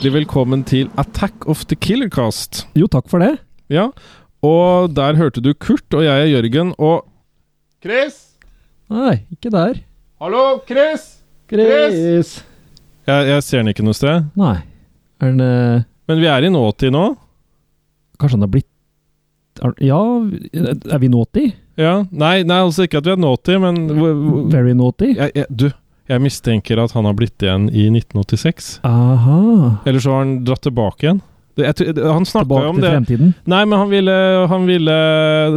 Hjertelig velkommen til Attack of the Killercast. Jo, takk for det. Ja, og der hørte du Kurt, og jeg er Jørgen, og Chris! Nei, ikke der. Hallo, Chris! Chris! Jeg, jeg ser den ikke noe sted. Nei. Er den uh... Men vi er i nåtid nå. Kanskje han har blitt er, Ja, er vi naughty? Ja, Nei, nei altså ikke at vi er nåtid, men Very naughty? jeg, jeg, Du, jeg mistenker at han har blitt igjen i 1986. Aha. Eller så har han dratt tilbake igjen. Det, jeg, det- han snakka jo Tilbake om til det. fremtiden? Nei, men han ville, han ville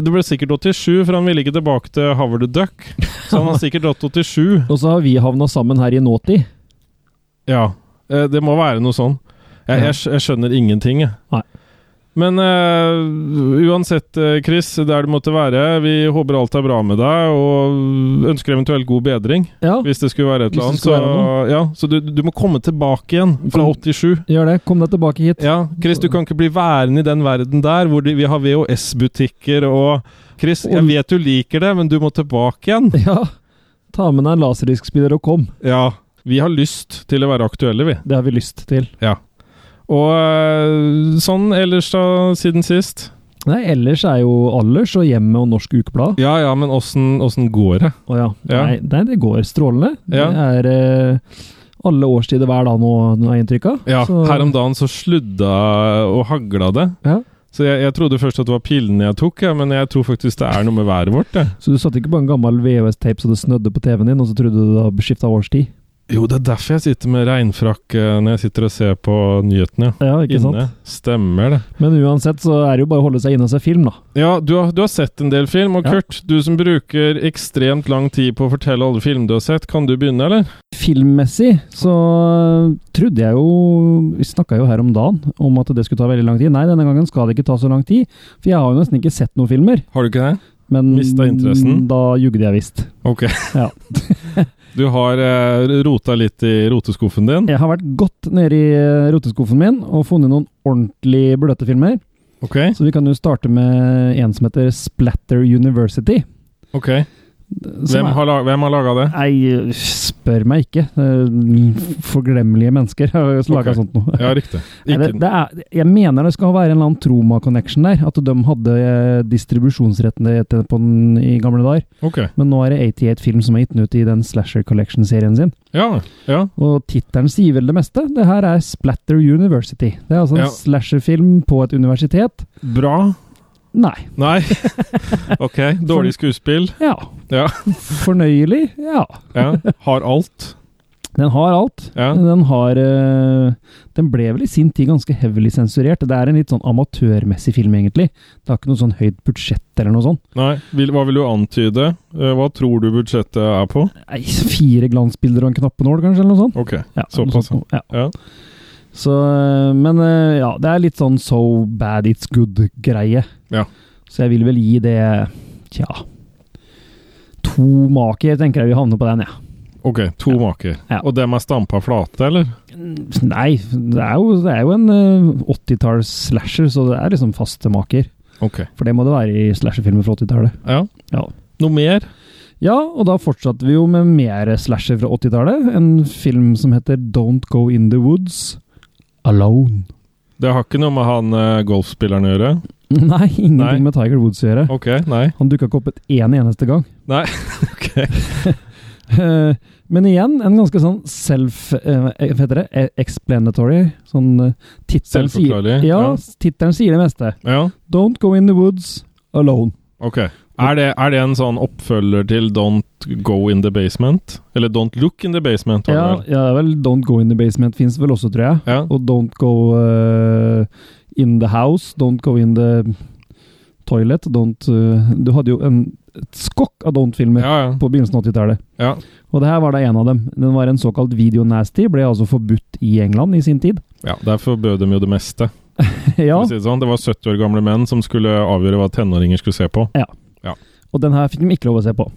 Det ble sikkert 87, for han ville ikke tilbake til Howard the Duck. Så han har sikkert dratt 87. Og så har vi havna sammen her i nåtid Ja, eh, det må være noe sånn. Jeg, jeg, jeg skjønner ingenting, jeg. Nei. Men uh, uansett, eh, Chris, der du måtte være, vi håper alt er bra med deg, og ønsker eventuelt god bedring, Ja, hvis det skulle være et eller annet. Så, ja, så du, du må komme tilbake igjen fra 87. gjør det. Kom deg tilbake hit. Ja, Chris, du kan ikke bli værende i den verden der, hvor de, vi har VHS-butikker og Chris, jeg vet du liker det, men du må tilbake igjen. Ja. Ta med deg en laserdiskspiller og kom. Ja, vi har lyst til å være aktuelle, vi. Det har vi lyst til. Og øh, sånn ellers da, siden sist? Nei, ellers er jo Allers og Hjemmet og Norsk Ukeblad. Ja ja, men åssen går det? Å ja. Ja. Nei, nei, det går strålende. Ja. Det er eh, alle årstider hver dag nå, har jeg inntrykk av. Ja, Så- her om dagen så sludda og hagla det. Ja. Så jeg, jeg trodde først at det var pillene jeg tok, ja, men jeg tror faktisk det er noe med været vårt. Ja. Så du satt ikke på en gammel VHS-tape så det snødde på TV-en din, og så trodde du det hadde skifta årstid? Jo, det er derfor jeg sitter med regnfrakk eh, når jeg sitter og ser på nyhetene. Ja, ikke Inne. sant? Stemmer det. Men uansett så er det jo bare å holde seg inne og se film, da. Ja, du har, du har sett en del film, og Ja. Kurt, du som bruker ekstremt lang tid på å fortelle alle filmer du har sett, kan du begynne, eller? Filmmessig så trodde jeg jo Vi snakka jo her om dagen om at det skulle ta veldig lang tid. Nei, denne gangen skal det ikke ta så lang tid. For jeg har jo nesten ikke sett noen filmer. Har du ikke det? Men Mista interessen? da jugde jeg visst. Ok. Ja. Du har eh, rota litt i roteskuffen din? Jeg har vært godt nede i eh, roteskuffen min og funnet noen ordentlig bløte filmer. Ok. Så vi kan jo starte med en som heter Splatter University. ok. Hvem har, lag, hvem har laga det? Nei, spør meg ikke. Eh, Forglemmelige mennesker har laga okay. sånt noe. Ja, riktig. Nei, det, det er, jeg mener det skal være en eller annen Troma-connection der. At de hadde distribusjonsrettene på den i gamle dager. ok. Men nå er det 88 Film som har gitt den ut i den Slasher Collection-serien sin. Ja. ja. Og tittelen sier vel det meste. Det her er Splatter University. Det er altså en Ja. slasherfilm på et universitet. Bra? Nei. Nei? ok. Dårlig skuespill? Ja. Ja. Fornøyelig? Ja. ja. Har alt? Den har alt. Ja. Den har eh, Den ble vel i sin tid ganske heavily sensurert. Det er en litt sånn amatørmessig film, egentlig. Det har ikke noe sånn høyt budsjett eller noe sånt. Nei. Hva vil du antyde? Eh, Hva tror du budsjettet er på? Nei, fire glansbilder og en knappenål, kanskje, eller noe sånt. Ok. Ja, Såpass, sånt, ja. Ja. Så, eh, men ja, det er litt sånn so bad it's good-greie. Ja. Så jeg vil vel gi det Tja To maker, tenker jeg vi havner på den, ja. Ok, to Ja. maker. Ja. Og dem er stampa flate, eller? Nei, det er jo, det er jo en eh, 80-talls slasher, så det er liksom faste maker. Ok. For det må det være i slasherfilmer fra 80-tallet. Ja. Ja. Noe mer? Ja, og da fortsatte vi jo med mer slasher fra 80-tallet. En film som heter Don't Go In The Woods Alone. Det har ikke noe med han uh, golfspilleren å gjøre? Nei, ingenting Nei. med Tiger Woods å gjøre. Ok, nei. Han dukka ikke opp et en eneste gang. Nei. ok. Men igjen, en ganske sånn self... heter det? Eh, Explanatory. Sånn tittelen sier, ja, ja. tittelen sier det meste. Ja, Don't go in the woods alone. ok. Er det, er det en sånn oppfølger til Don't Go In The Basement? Eller Don't Look In The Basement? var det Ja, vel? ja, er Don't go in the basement fins vel også, tror jeg. Ja. Og Don't go uh, in the house. Don't go in the toilet. Don't uh, Du hadde jo en, et skokk av Don't-filmer ja, ja. på begynnelsen av 80-tallet. ja. Og det her var da en av dem. Den var en såkalt video nasty, ble altså forbudt i England i sin tid. ja derfor bød de jo det meste. ja, si Det, sånn. det var 70 år gamle menn som skulle avgjøre hva tenåringer skulle se på. Og den her fikk de ikke lov å se på.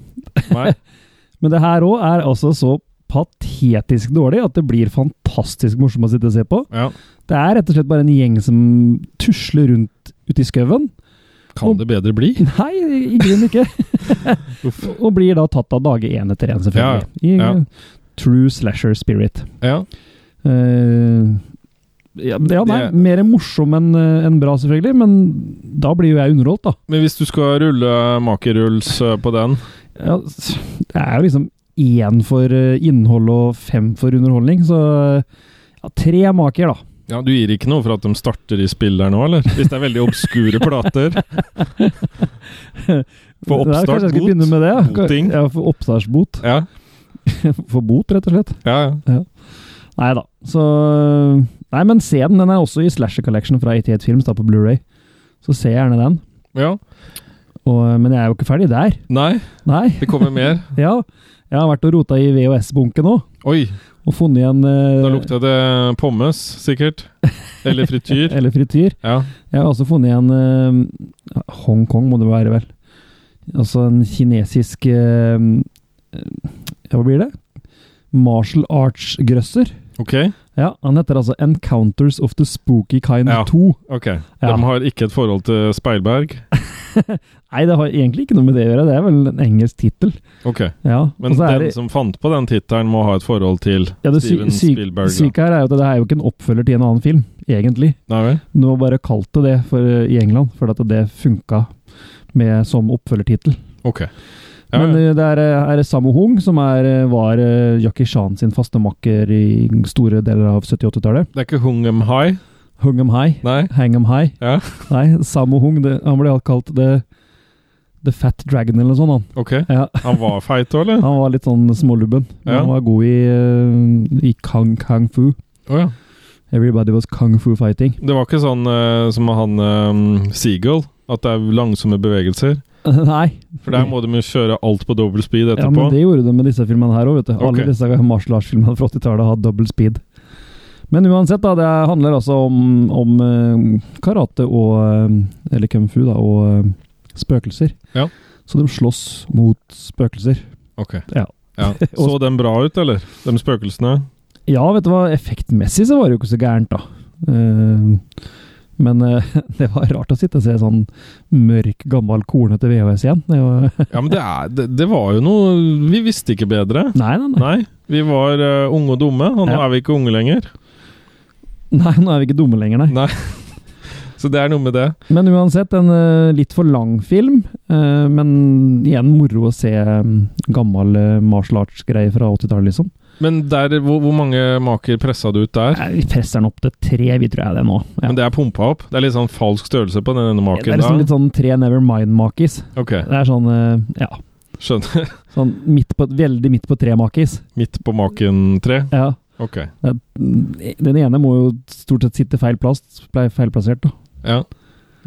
Men det her òg er altså så patetisk dårlig at det blir fantastisk morsomt å sitte og se på. Ja. Det er rett og slett bare en gjeng som tusler rundt ute i skauen. Kan det bedre bli? Nei, i grunnen ikke. Og blir da tatt av dage én etter én, selvfølgelig. I ja. true slasher spirit. Ja. Eh, ja, ja, nei, Det- mer morsom enn en bra, selvfølgelig, men da blir jo jeg underholdt, da. Men hvis du skal rulle makerulls eh, på den Ja, det er jo liksom én for eh, innhold og fem for underholdning, så eh, ja, tre maker, da. Ja, Du gir ikke noe for at de starter i spill der nå, eller? Hvis det er veldig obskure plater? For oppstart, bot? Kanskje jeg skal begynne med det? Ja, Boting. ja for oppstartsbot. Ja, For bot, rett og slett. ja. ja. Nei da. Så Nei, men se den. Den er også i Slasher Collection fra 88 Films, da på Blu-ray. Så se gjerne den. ja. Og, men jeg er jo ikke ferdig der. Nei, Nei. det kommer mer. Ja. Jeg har vært og rota i VHS-bunken òg, Oi, og funnet igjen uh, da lukter det pommes, sikkert. Eller frityr. Eller frityr. Ja. Jeg har også funnet igjen uh, Hongkong, må det være, vel. Altså en kinesisk uh, hva blir det? Martial Arts-grøsser. Ok, Ja, han heter altså Encounters of the Spooky Kind Ja. 2. ok. Ja. De har ikke et forhold til Speilberg. Nei, det har egentlig ikke noe med det å gjøre. Det er vel en engelsk tittel. Ok, Ja, Men den det, som fant på den tittelen, må ha et forhold til ja, det Steven sy Spielberg. det syke her er jo at det er jo ikke en oppfølger til en annen film, egentlig. Nei vel? Du har bare kalt det det for, i England, for at det funka med, som oppfølgertittel. Ok. Ja, Men ja. eh, det er, eh, er Sammo Hung, som er, eh, var Jackie Chan sin faste makker i store deler av 70-80-tallet. det er ikke Hung Em High? Hung 'em high, Nei? hang 'em high. Ja, Nei, Sammo Hung, det, han ble kalt The, the Fat Dragon eller noe sånt. Han. ok. Ja, Han var feit òg, eller? han var litt sånn smålubben. Ja. Han var god i, i kung, kung fu. Oh, ja. Everybody was kung fu fighting. Det var ikke sånn uh, som han um, Seagull, at det er langsomme bevegelser? Nei. For der må de jo kjøre alt på double speed etterpå? Ja, men det gjorde de med disse filmene her òg, vet du. Alle disse martial arts-filmene fra 80-tallet har double speed. Men uansett, da, det handler altså om, om eh, karate og eh, Eller kung fu, da, og eh, spøkelser. Ja. Så de slåss mot spøkelser. Ok. Ja. Ja. Så de bra ut, eller? De spøkelsene? Ja, vet du hva, effektmessig så var det jo ikke så gærent, da. Eh, men eh, det var rart å sitte og se sånn mørk, gammel, kornete VHS igjen. Det var, Ja, men det, er, det, det var jo noe Vi visste ikke bedre. nei, nei, nei. Nei. Vi var uh, unge og dumme, og nå Ja. er vi ikke unge lenger. Nei, nå er vi ikke dumme lenger, nei. Nei. Så det er noe med det. Men uansett, en uh, litt for lang film. Uh, men igjen moro å se um, gammel martial arts-greie fra 80-tallet, liksom. Men der, hvor, hvor mange maker pressa du ut der? Vi presser den opp til tre, vi tror jeg det nå. Ja. Men det er pumpa opp? Det er litt sånn falsk størrelse på denne maken? det er liksom litt sånn tre Nevermind-makis. Ok, Det er sånn, eh, ja skjønner. sånn midt på, Veldig midt på tre-makis. Midt på maken tre? Ja. Ok. Den ene må jo stort sett sitte feil plass, feilplassert, da. Ja.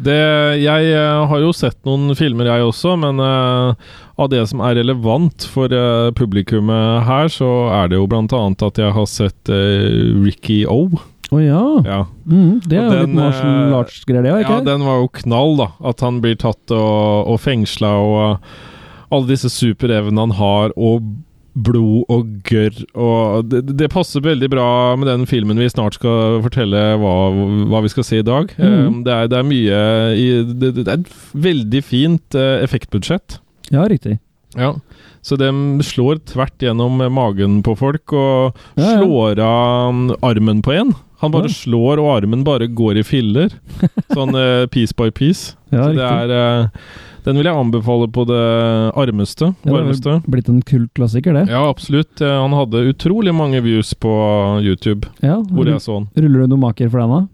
Det, jeg eh, har jo sett noen filmer, jeg også, men uh, av det som er relevant for uh, publikummet her, så er det jo blant annet at jeg har sett uh, Ricky O. Å ja. Ja. Mm, det er jo den, litt Marshall arts-greier, det, ja, den var jo knall, da. At han blir tatt og, og fengsla, og alle disse superevnene han har, og blod og gørr og det, det passer veldig bra med den filmen vi snart skal fortelle hva, hva vi skal se i dag. Mhm. Eh, Det, er, det er mye i, det, det er et veldig fint eh, effektbudsjett. Ja, riktig. Ja. Så de slår tvert gjennom magen på folk, og Ja, ja. slår av mm, armen på en. Han bare Ja. slår, og armen bare går i filler. Sånn eh, piece by piece. Ja, Så det er eh, Den vil jeg anbefale på det armeste. Ja, det er blitt en kult klassiker, det. Ja, absolutt. Eh, Han hadde utrolig mange views på YouTube, Ja. hvor jeg så han. Ruller du noen maker for den, da?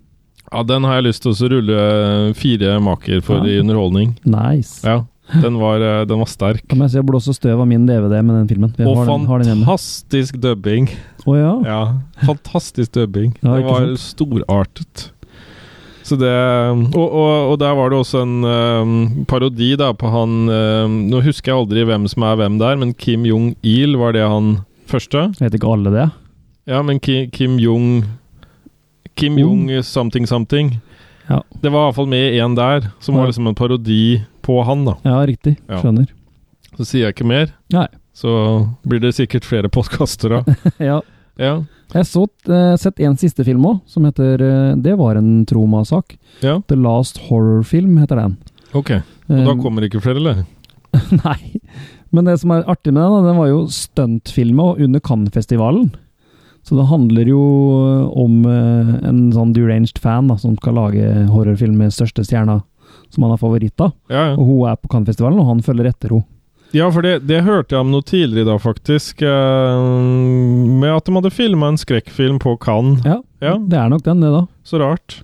Ja, den har jeg lyst til å rulle fire maker for Ja. i underholdning. Nice. Ja, den var, eh, den var sterk. Da må jeg Blås blåse støv av min DVD med den filmen. Jeg Og har den, har fantastisk dubbing. Å ja. Ja, fantastisk dubbing. Ja, det var storartet. Så det og, og, og der var det også en um, parodi da på han um, Nå husker jeg aldri hvem som er hvem der, men Kim Jong-il, var det han første? Jeg Vet ikke alle det? Ja, men Ki, Kim Jong Kim Jong something something. Ja. Det var iallfall med en der, som Ja. var liksom en parodi på han, da. Ja, riktig. Ja. Skjønner. Så sier jeg ikke mer. Nei. Så blir det sikkert flere podkaster da. ja. Ja. Jeg har så, eh, sett en siste film òg, som heter uh, Det var en Troma-sak. ja. The Last Horror Film heter den. Ok. Og da Eh, kommer det ikke flere, eller? Nei. Men det som er artig med den, den var jo stuntfilma under Cannes-festivalen. Så det handler jo om eh, en sånn deranged fan da, som skal lage horrorfilm med største stjerna som han har favoritt av. Ja, ja. Og hun er på Cannes-festivalen, og han følger etter henne. Ja, for det, det hørte jeg om noe tidligere i dag, faktisk. eh, med at de hadde filma en skrekkfilm på Cannes. Ja, Ja. det er nok den, det, da. Så rart.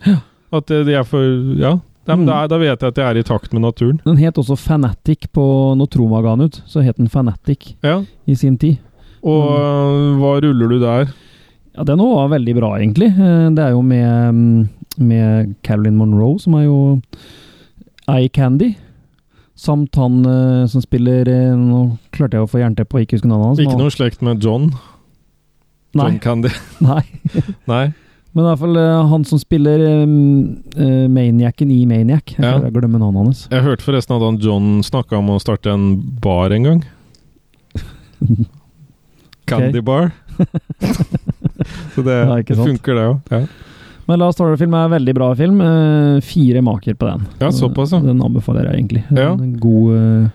At det, de er for Ja. Ja, Mm. da, da vet jeg at jeg er i takt med naturen. Den het også Fanatic på når Troma ga den ut. Så het den Fanatic Ja. i sin tid. Og Mm. øh, hva ruller du der? Ja, den òg var veldig bra, egentlig. Eh, Det er jo med, mm, med Caroline Monroe, som er jo Eye Candy. Samt han uh, som spiller uh, Nå klarte jeg å få jernteppe og ikke huske navnet hans. Ikke noe slekt med John? Nei. John Candy? nei. Nei? Men i hvert fall uh, han som spiller Maniacen i Maniac. Jeg Ja. jeg glemmer navnet hans. Jeg hørte forresten at han John snakka om å starte en bar en gang. Candy bar. Så det, det funker, det òg. Ja. Men Last Horror-film er en veldig bra film. Eh, fire maker på den. Ja, såpass, ja. Den anbefaler jeg egentlig. Ja. En god, eh,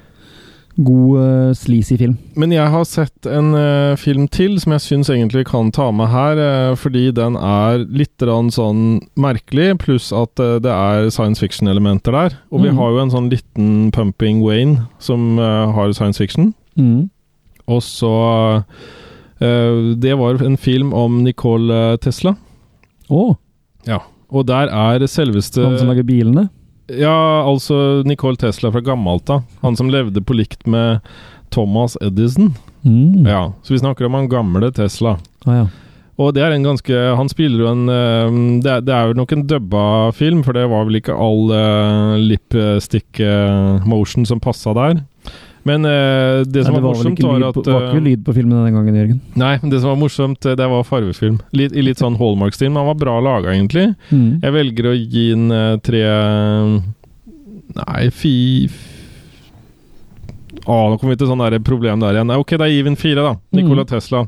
god eh, sleazy film. Men jeg har sett en film til som jeg syns egentlig kan ta med her, fordi den er litt sånn merkelig, pluss at det er science fiction-elementer der. Og vi mm. har jo en sånn liten Pumping Wayne som har science fiction. Mm. Og så Det var en film om Nicole Tesla. Å, Og der er selveste han som lager bilene? Ja, altså Nicole Tesla fra gammelt av. Han som levde på likt med Thomas Edison. Mm. Ja, Så vi snakker om han gamle Tesla. Ah, ja. Og det er en ganske Han spiller jo en eh, det, er, det er jo nok en dubba film, for det var vel ikke all uh, lipstick eh, motion som passa der. Men uh, det som Nei, det var, var morsomt, var at Det var ikke eh, lyd på filmen den gangen, Jørgen. Nei, det som var morsomt, eh, det var farvefilm. Litt, I litt sånn Hallmark-stil, men han var bra laga, egentlig. Mm. Jeg velger å gi den tre Nei, fi Å, nå kommer vi til sånn der problem der igjen. Nei, Ok, det er Even 4, da. Nikola Mm. Tesla.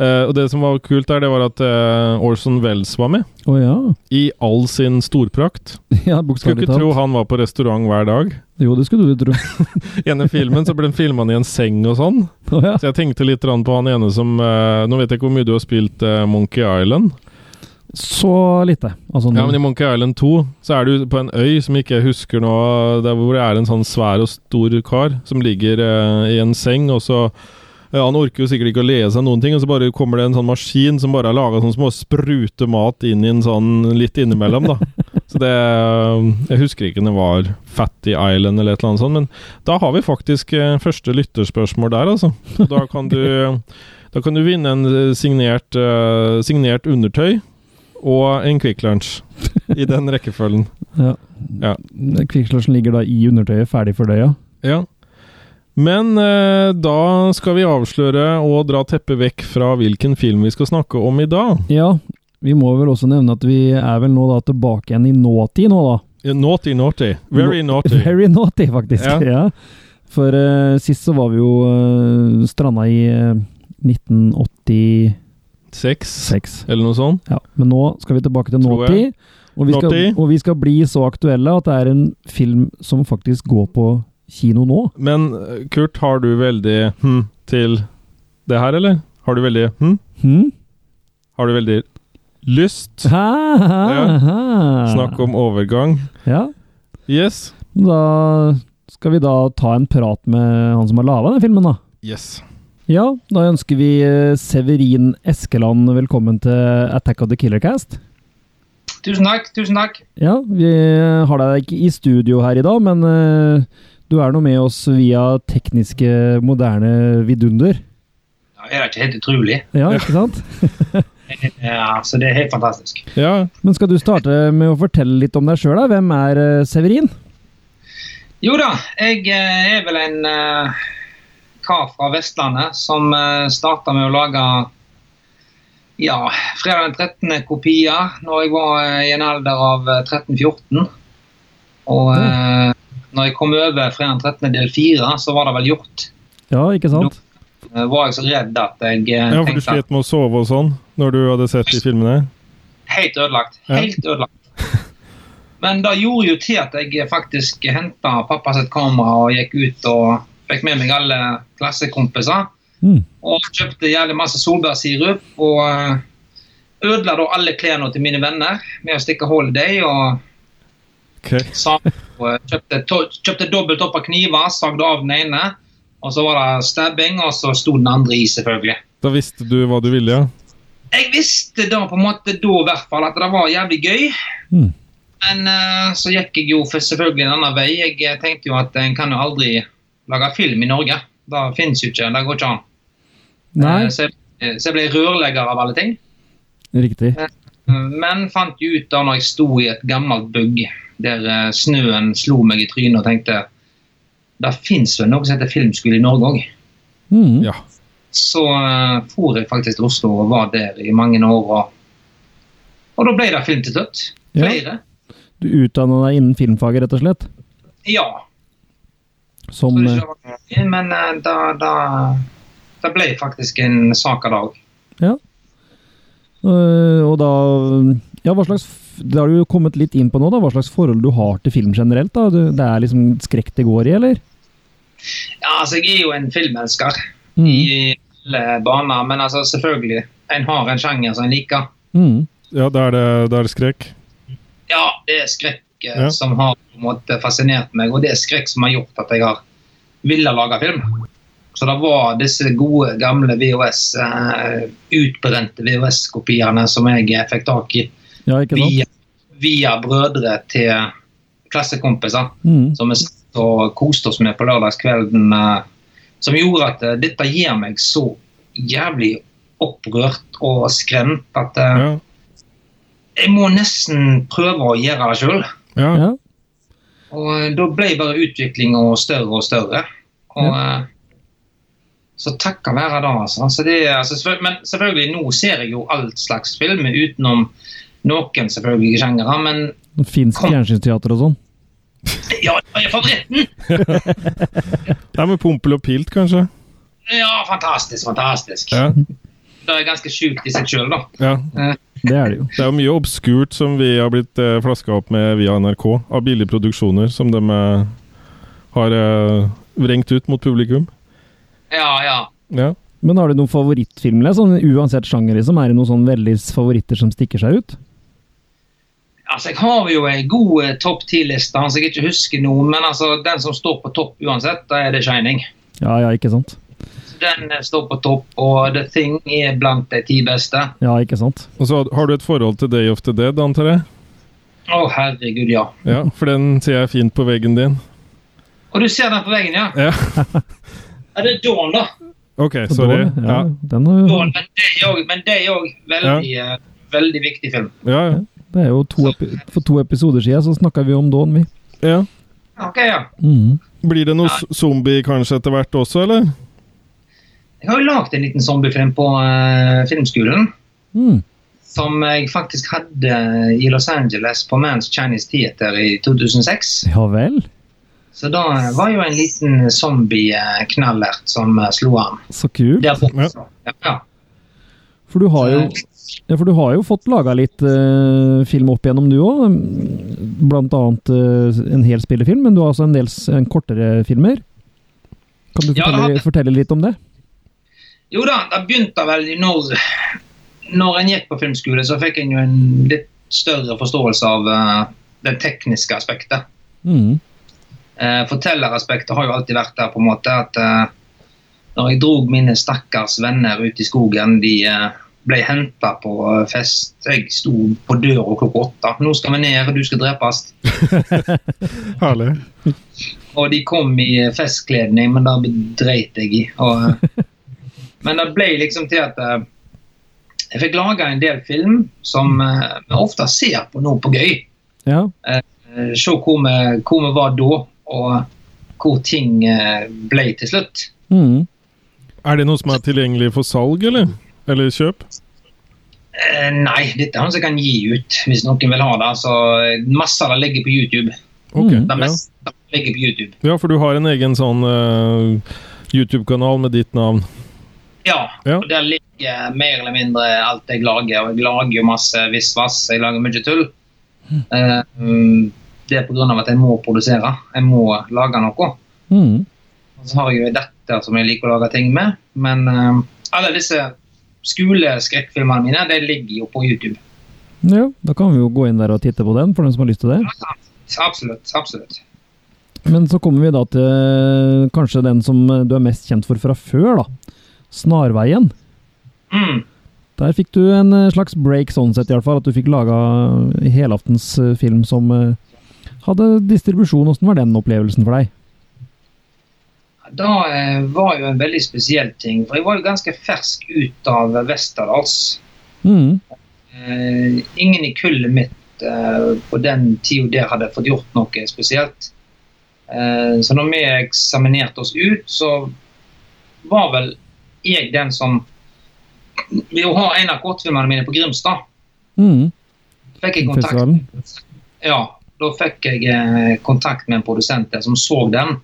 Uh, og det som var kult der, det var at uh, Orson Wells var med. Oh, ja. I all sin storprakt. ja. Skulle ikke tro han var på restaurant hver dag. Jo, det skulle du tro. I ene filmen så ble den filma i en seng og sånn. Oh, ja. Så jeg tenkte litt på han ene som eh, Nå vet jeg ikke hvor mye du har spilt Monkey Island. Så lite. Altså, Ja, men I Monkey Island 2 så er du på en øy som ikke jeg husker nå, der hvor det er en sånn svær og stor kar som ligger eh, i en seng, og så ja, Han orker jo sikkert ikke å lese noen ting, og så bare kommer det en sånn maskin som bare er laga sånn små må sprute mat inn i en sånn litt innimellom, da. Så det eh, Jeg husker ikke om det var Fatty Island eller et eller annet sånt, men da har vi faktisk eh, første lytterspørsmål der, altså. Da kan du, da kan du vinne en eh, signert, signert undertøy og en Quick Lunch. I den rekkefølgen. Ja. Ja. Kvikksølvsen ligger da i undertøyet, ferdig fordøya. Ja. Men eh, da skal vi avsløre og dra teppet vekk fra hvilken film vi skal snakke om i dag. Ja, vi må vel også nevne at vi er vel nå da tilbake igjen i nåtid nå, da. Eh, Naughty, naughty. Very naughty. Very naughty, faktisk. Ja. Ja. For uh, sist så var vi jo uh, stranda i uh, 1986. Seks, eller noe sånt. Ja. Men nå skal vi tilbake til nåtid. Og og vi skal bli så aktuelle at det er en film som faktisk går på kino nå. Men eh, Kurt, har du veldig hm til det her, eller? Har du veldig hm? Hm? Har du veldig lyst? Ha, ha, Ja. Snakk om overgang. Ja. Yes. Da skal vi da ta en prat med han som har laga den filmen, da. Yes. Ja, da ønsker vi eh, Severin Eskeland velkommen til Attack of the Killer Cast. Tusen takk. tusen takk. Ja, vi har deg ikke i studio her i dag, men eh, du er nå med oss via tekniske, moderne vidunder. Ja, er ikke helt utrolig? Ja, ikke sant? Ja, så Det er helt fantastisk. Ja. Men skal du starte med å fortelle litt om deg sjøl, da? Hvem er eh, Severin? Jo da, jeg eh, er vel en eh, kar fra Vestlandet som uh, starta med å lage ja, fredag den 13. kopier når jeg var eh, i en alder av eh, 13-14. Og mm. når jeg kom over fredag den 13. del 4, så var det vel gjort Ja, ikke sant? Da var jeg så redd at jeg tenkte Ja, for du slet med å sove og sånn når du hadde sett de filmene? helt ødelagt. Ja. Helt ødelagt. Men det gjorde jo til at jeg faktisk henta pappa sitt kamera og gikk ut og fikk med meg alle klassekompiser. Mm. Og kjøpte jævlig masse solbærsirup og eh, ødela da alle klærne til mine venner med å stikke dem. Og okay. og kjøpte, to, kjøpte dobbelt opp av kniver, sagde av den ene. Og så var det stabbing, og så sto den andre i, selvfølgelig. Da visste du hva du ville, ja? Jeg visste da på en måte da i hvert fall at det var jævlig gøy. Mm. Men uh, så gikk jeg jo for selvfølgelig en annen vei. Jeg eh, tenkte jo at en kan jo aldri lage film i Norge. Det fins jo ikke. Det går ikke an. Nei, Eh, Så jeg, eh, så jeg ble rørlegger av alle ting. riktig. Eh, Men fant jo ut da når jeg sto i et gammelt bygg der snøen slo meg i trynet og tenkte det fins vel noe som heter filmskole i Norge òg. Mm. Ja. Så uh, for jeg faktisk til Oslo og var der i mange år. Og, og da ble det film til slutt. Ja. Flere. Du utdanna deg innen filmfaget, rett og slett? Ja. Som Så det eh, ikke Men eh, da, da, det ble faktisk en sak av det òg. Ja. Og da Ja, hva slags Det har du jo kommet litt inn på nå, da. Hva slags forhold du har til film generelt? da? Det er liksom skrekk det går i, eller? Ja, altså, jeg er jo en filmelsker Mm. i alle baner, men altså, selvfølgelig. En har en sjanger som en liker. Mm. Ja, da er det, er det skrekk. Ja, det er skrekk eh, Ja. som har på en måte fascinert meg, og det er skrekk som har gjort at jeg har villet lage film. Så det var disse gode, gamle VHS, eh, utbrente VHS-kopiene som jeg eh, fikk tak i Ja, via, via brødre til klassekompiser. Mm. som vi satt og koste oss med på lørdagskvelden. eh, Som gjorde at eh, dette gir meg så jævlig opprørt og skremt at eh, Ja. jeg må nesten prøve å gjøre det sjøl. Ja. Ja. Og eh, da ble bare utviklinga større og større. Og ja. så takka være det, altså. Så det, altså selvføl- men selvfølgelig, nå ser jeg jo all slags film utenom noen selvfølgelig sjangere, men Finsk fjernsynsteater og sånn. ja, det er favoritten! Det er med Pompel og Pilt, kanskje? Ja, fantastisk, fantastisk. Ja. Det er ganske sjukt i seg sjøl, da. ja. Det er det jo. Det er jo mye obskurt som vi har blitt eh, flaska opp med via NRK, av billige produksjoner som de eh, har eh, vrengt ut mot publikum. Ja, ja. Ja. Men har du noen favorittfilmer? Sånn, uansett sjanger, liksom? Er det noen sånn veldig favoritter som stikker seg ut? Altså, Jeg har jo en god eh, topp ti-liste så jeg ikke husker noen. men altså, den som står på topp uansett, da er det 'Shining'. Ja, ja, ikke sant? Den står på topp, og 'The Thing' er blant de ti beste. Ja, ikke sant? Og så har du et forhold til Day of the Dead, antar jeg? Å, herregud, ja. Ja, for den ser jeg fint på veggen din. Og du ser den på veggen, ja? Ja. er det Dawn, da. Ok, sorry. Dawn, Ja, Ja, den er... Dawn, men det er jo- veldig, ja. uh, veldig, viktig film. ja. ja. det er jo to epi For to episoder siden så snakka vi om Dawn, vi. ja. Ok, ja. Mm. Blir det noe zombie kanskje etter hvert også, eller? Jeg har jo lagd en liten zombiefilm på uh, filmskolen. Mm. Som jeg faktisk hadde i Los Angeles på Mans Chinese Theater i 2006. Ja vel? Så da var jo en liten zombie-knallert som eh, slo an. Så kult. Der borte. Ja. Ja. For du har jo, ja, for du har jo fått laga litt uh, film opp igjennom, du òg. Blant annet uh, en hel spillefilm, men du har også en del en kortere filmer. Kan du fortelle, ja, fortelle litt om det? Jo da, det begynte vel når, når en gikk på filmskole, så fikk en jo en litt større forståelse av uh, det tekniske aspektet. Mm. Uh, fortelleraspektet har jo alltid vært der, på en måte. At uh, når jeg drog mine stakkars venner ut i skogen, de ble henta på fest. Jeg sto på døra klokka åtte. 'Nå skal vi ned, du skal drepes'. Herlig. Og de kom i festkledning, men da dreit jeg i. Og, men det ble liksom til at eh, jeg fikk laga en del film som eh, vi ofte ser på nå på gøy. Ja. Eh, Se hvor vi, hvor vi var da, og hvor ting ble til slutt. Mm. Er det noe som er tilgjengelig for salg, eller? Eller kjøp? Eh, nei, dette er noe som kan gi ut hvis noen vil ha det. Så masse av det ligger på YouTube. Okay, det meste ja. ligger på YouTube. ja, for du har en egen sånn uh, YouTube-kanal med ditt navn. Ja, Ja. og der ligger mer eller mindre alt jeg lager. Og jeg lager jo masse visvas, jeg lager mye tull. Mm, det er pga. at jeg må produsere. Jeg må lage noe. Mm. Så har jeg jo dette som jeg liker å lage ting med. Men eh, alle disse skoleskrekkfilmene mine de ligger jo på YouTube. Ja, da kan vi jo gå inn der og titte på den, for den som har lyst til det. Absolutt. absolutt. Men så kommer vi da til eh, kanskje den som du er mest kjent for fra før, da. Snarveien. Mm. Der fikk du en eh, slags break sånn sett, i alle fall. At du fikk laga helaftens eh, film som eh, hadde distribusjon. Åssen var den opplevelsen for deg? Da eh, var jo en veldig spesiell ting. For jeg var jo ganske fersk ut av Westerdals. Mm. Eh, ingen i kullet mitt eh, på den tida der hadde fått gjort noe spesielt. Eh, så når vi eksaminerte oss ut, så var vel jeg den som Ved å ha en av kortfilmene mine på Grimstad, Mm. fikk jeg kontakt Festivalen. Ja, da fikk jeg eh, kontakt med en produsent der som så den.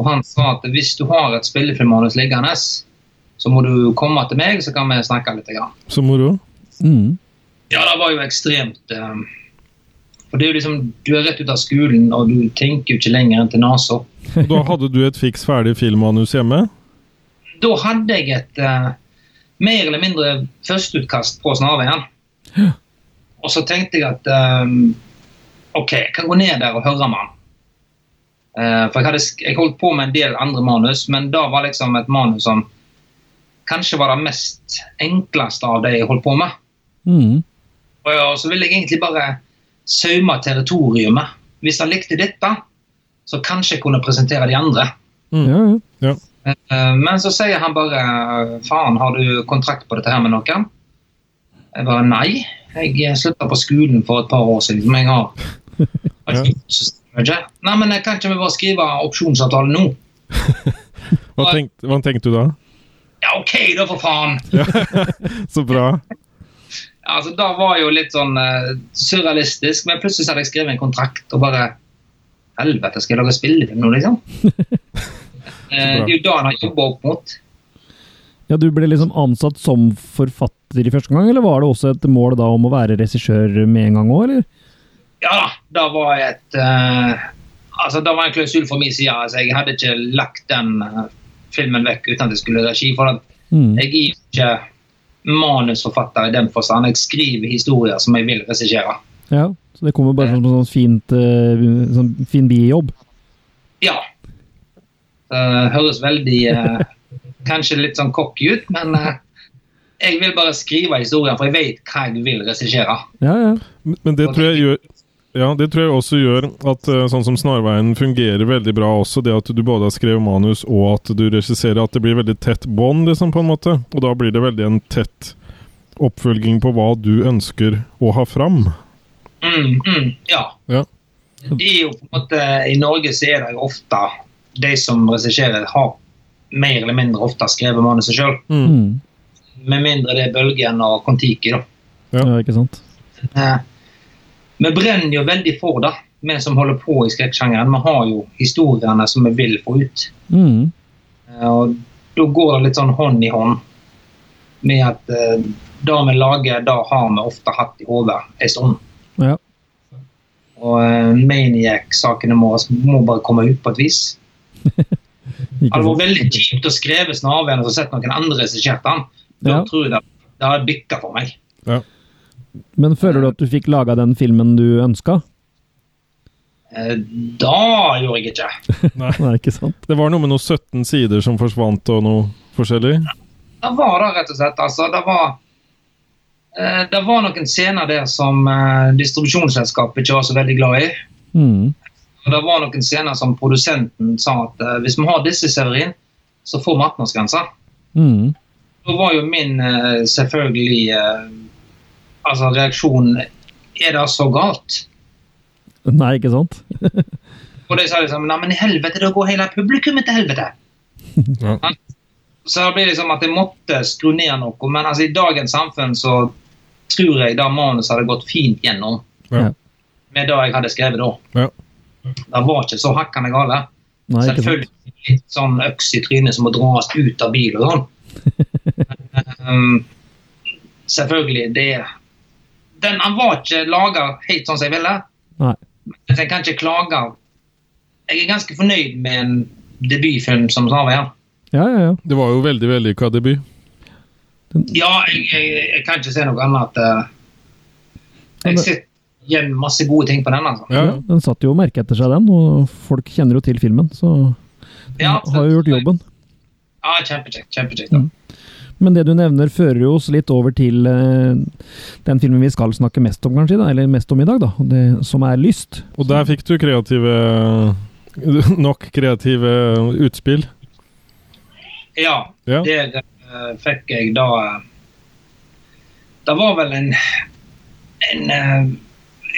Og han sa at hvis du har et spillefilmmanus liggende, så må du komme til meg, så kan vi snakke litt. Grann. Så moro. Mm. Ja, det var jo ekstremt eh, For det er jo liksom, Du er rett ut av skolen, og du tenker jo ikke lenger enn til nesa. Da hadde du et fiks ferdig filmmanus hjemme? Da hadde jeg et uh, mer eller mindre førsteutkast på Snarveien. Og så tenkte jeg at um, OK, jeg kan gå ned der og høre med han. Uh, for jeg, hadde, jeg holdt på med en del andre manus, men da var liksom et manus som kanskje var det mest enkleste av det jeg holdt på med. Mm. Og ja, så ville jeg egentlig bare saume territoriumet. Hvis han likte dette, så kanskje jeg kunne presentere de andre. Ja, ja. Eh, Men så sier han bare Faen, har du kontrakt på dette her med noen? Jeg bare nei. Jeg slutta på skolen for et par år siden. som jeg har Ja. Nei, men jeg kan ikke vi bare skrive opsjonsavtale nå? Hva, tenkte, hva tenkte du da? Ja, OK, da, for faen! Så bra. Altså, Da var jo litt sånn uh, surrealistisk, men plutselig hadde jeg skrevet en kontrakt og bare Helvete, skal jeg lage spillefilm nå, liksom? Eh, det er jo da han har jobba opp mot. ja, du ble liksom ansatt som forfatter i første gang, eller var det også et mål da om å være regissør med en gang òg, eller? Ja da, da var et uh, Altså, da var en klausul for min side. Altså, jeg hadde ikke lagt den uh, filmen vekk uten at jeg skulle regi. For at Mm. jeg er ikke manusforfatter i den forstand. Jeg skriver historier som jeg vil regissere. Ja, så det kommer bare som en sånn fint, uh, sånn fin bijobb. Ja. Det høres veldig uh, Kanskje litt sånn cocky ut, men uh, jeg vil bare skrive historien, for jeg vet hva jeg vil regissere. Ja, ja. Men det tror jeg gjør ja, det tror jeg også gjør at sånn som Snarveien fungerer veldig bra også. Det at du både har skrevet manus og at du regisserer. At det blir veldig tett bånd, liksom, på en måte. Og da blir det veldig en tett oppfølging på hva du ønsker å ha fram. Mm, mm, ja. Ja. Det er jo på en måte I Norge så er det jo ofte de som regisserer, har mer eller mindre ofte skrevet manuset sjøl. Mm. Med mindre det er Bølgen og Kon-Tiki. da. Ja. ja, ikke sant? Eh, Vi brenner jo veldig for det, vi som holder på i skrekksjangeren. Vi har jo historiene som vi vil få ut. Mm. Eh, Og Da går det litt sånn hånd i hånd med at eh, det vi lager, det har vi ofte hatt i hodet en stund. Ja. Og uh, Maniac-sakene våre må bare komme ut på et vis. Det Ikke hadde vært veldig kjipt å skrive Snarveien og så sett noen andre regissert den. Da Ja. tror jeg det, det hadde bikka for meg. Men føler du at du fikk laga den filmen du ønska? Eh, Da gjorde jeg ikke. Nei, ikke sant? Det var noe med noen 17 sider som forsvant, og noe forskjellig. Det var det, rett og slett. Altså, det var eh, det var noen scener der som eh, distribusjonsselskapet ikke var så veldig glad i. Mm. Og det var noen scener som produsenten sa at uh, hvis vi har disse, Severin, så får vi 18-årsgrense. Mm. Da var jo min uh, selvfølgelig uh, altså reaksjon Er det så galt? Nei, ikke sant? Og de sa liksom Nei, men i helvete, da går hele publikummet til helvete. Ja. Så det blir liksom at jeg måtte skru ned noe. Men altså, i dagens samfunn så tror jeg det manuset hadde gått fint gjennom Ja. Ja. med det jeg hadde skrevet da. Ja. Det var ikke så hakkende gale. Nei. Selvfølgelig litt sånn øks i trynet som må dras ut av bil og sånn. um, selvfølgelig, det den, Han var ikke laga helt sånn som jeg ville. Nei. Men jeg kan ikke klage. Jeg er ganske fornøyd med en debutfilm som Sarve. Ja, Ja, ja, ja. Det var jo veldig vellykka debut. ja jeg, jeg, jeg kan ikke se noe annet. eh, Jeg sitter med masse gode ting på den. altså. Ja, ja. Den satt jo merke etter seg, den, og folk kjenner jo til filmen, så den Ja, har jo gjort jobben. Ja, Kjempekjekt. kjempekjekt. Mm. Men det du nevner, fører jo oss litt over til eh, den filmen vi skal snakke mest om, kanskje, da, eller mest om i dag, da, det, som er Lyst. Og der fikk du kreative Nok kreative utspill. Ja, Ja. det uh, fikk jeg da eh, Det var vel en, en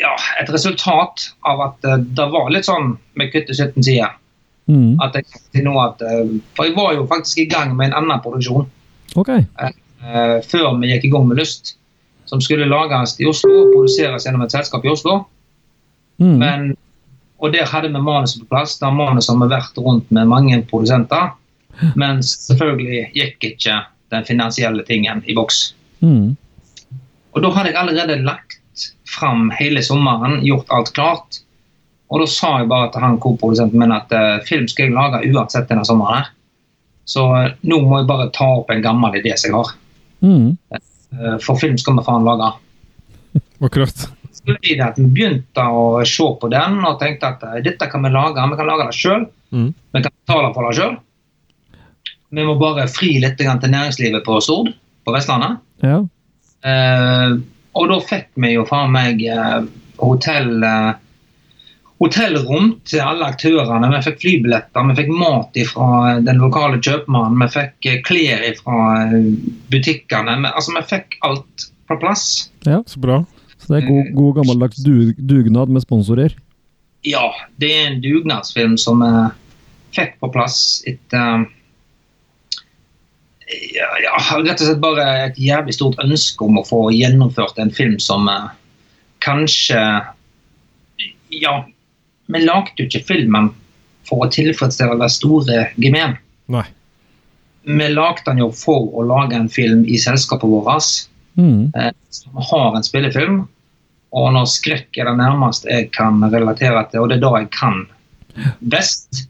ja, et resultat av at eh, det var litt sånn med kutt i 17 sider. Mm. At jeg til nå at, eh, For jeg var jo faktisk i gang med en annen produksjon okay. eh, før vi gikk i gang med Lyst. Som skulle lages i Oslo og produseres gjennom et selskap i Oslo. Mm. Men, og der hadde vi manuset på plass. Da manuset har vi vært rundt med mange produsenter. Men selvfølgelig gikk ikke den finansielle tingen i boks. Mm. Og da hadde jeg allerede lagt fram hele sommeren, gjort alt klart. Og da sa jeg bare til han koprodusenten min at uh, film skal jeg lage uansett denne sommeren. her. Så uh, nå må jeg bare ta opp en gammel idé som jeg har. Mm. Uh, for film skal vi faen lage. Akkurat. Så det at Vi begynte å se på den og tenkte at dette kan vi lage. Vi kan lage det sjøl. Mm. Vi kan betale for det sjøl. Vi må bare fri litt til næringslivet på Stord, på Vestlandet. Ja. Eh, og da fikk vi jo faen meg eh, hotell eh, hotellrom til alle aktørene. Vi fikk flybilletter, vi fikk mat fra den lokale kjøpmannen, vi fikk eh, klær fra butikkene. Vi, altså, vi fikk alt på plass. Ja, Så bra. Så det er god, god gammeldags dug, dugnad med sponsorer. Ja, det er en dugnadsfilm som vi fikk på plass etter ja, ja, rett og slett bare et jævlig stort ønske om å få gjennomført en film som eh, kanskje Ja, vi lagde jo ikke filmen for å tilfredsstille det store gemen. Nei. Vi lagde den jo for å lage en film i selskapet vårt Mm. eh, som har en spillefilm. Og når skrekk er det nærmeste jeg kan relatere til, og det er da jeg kan best,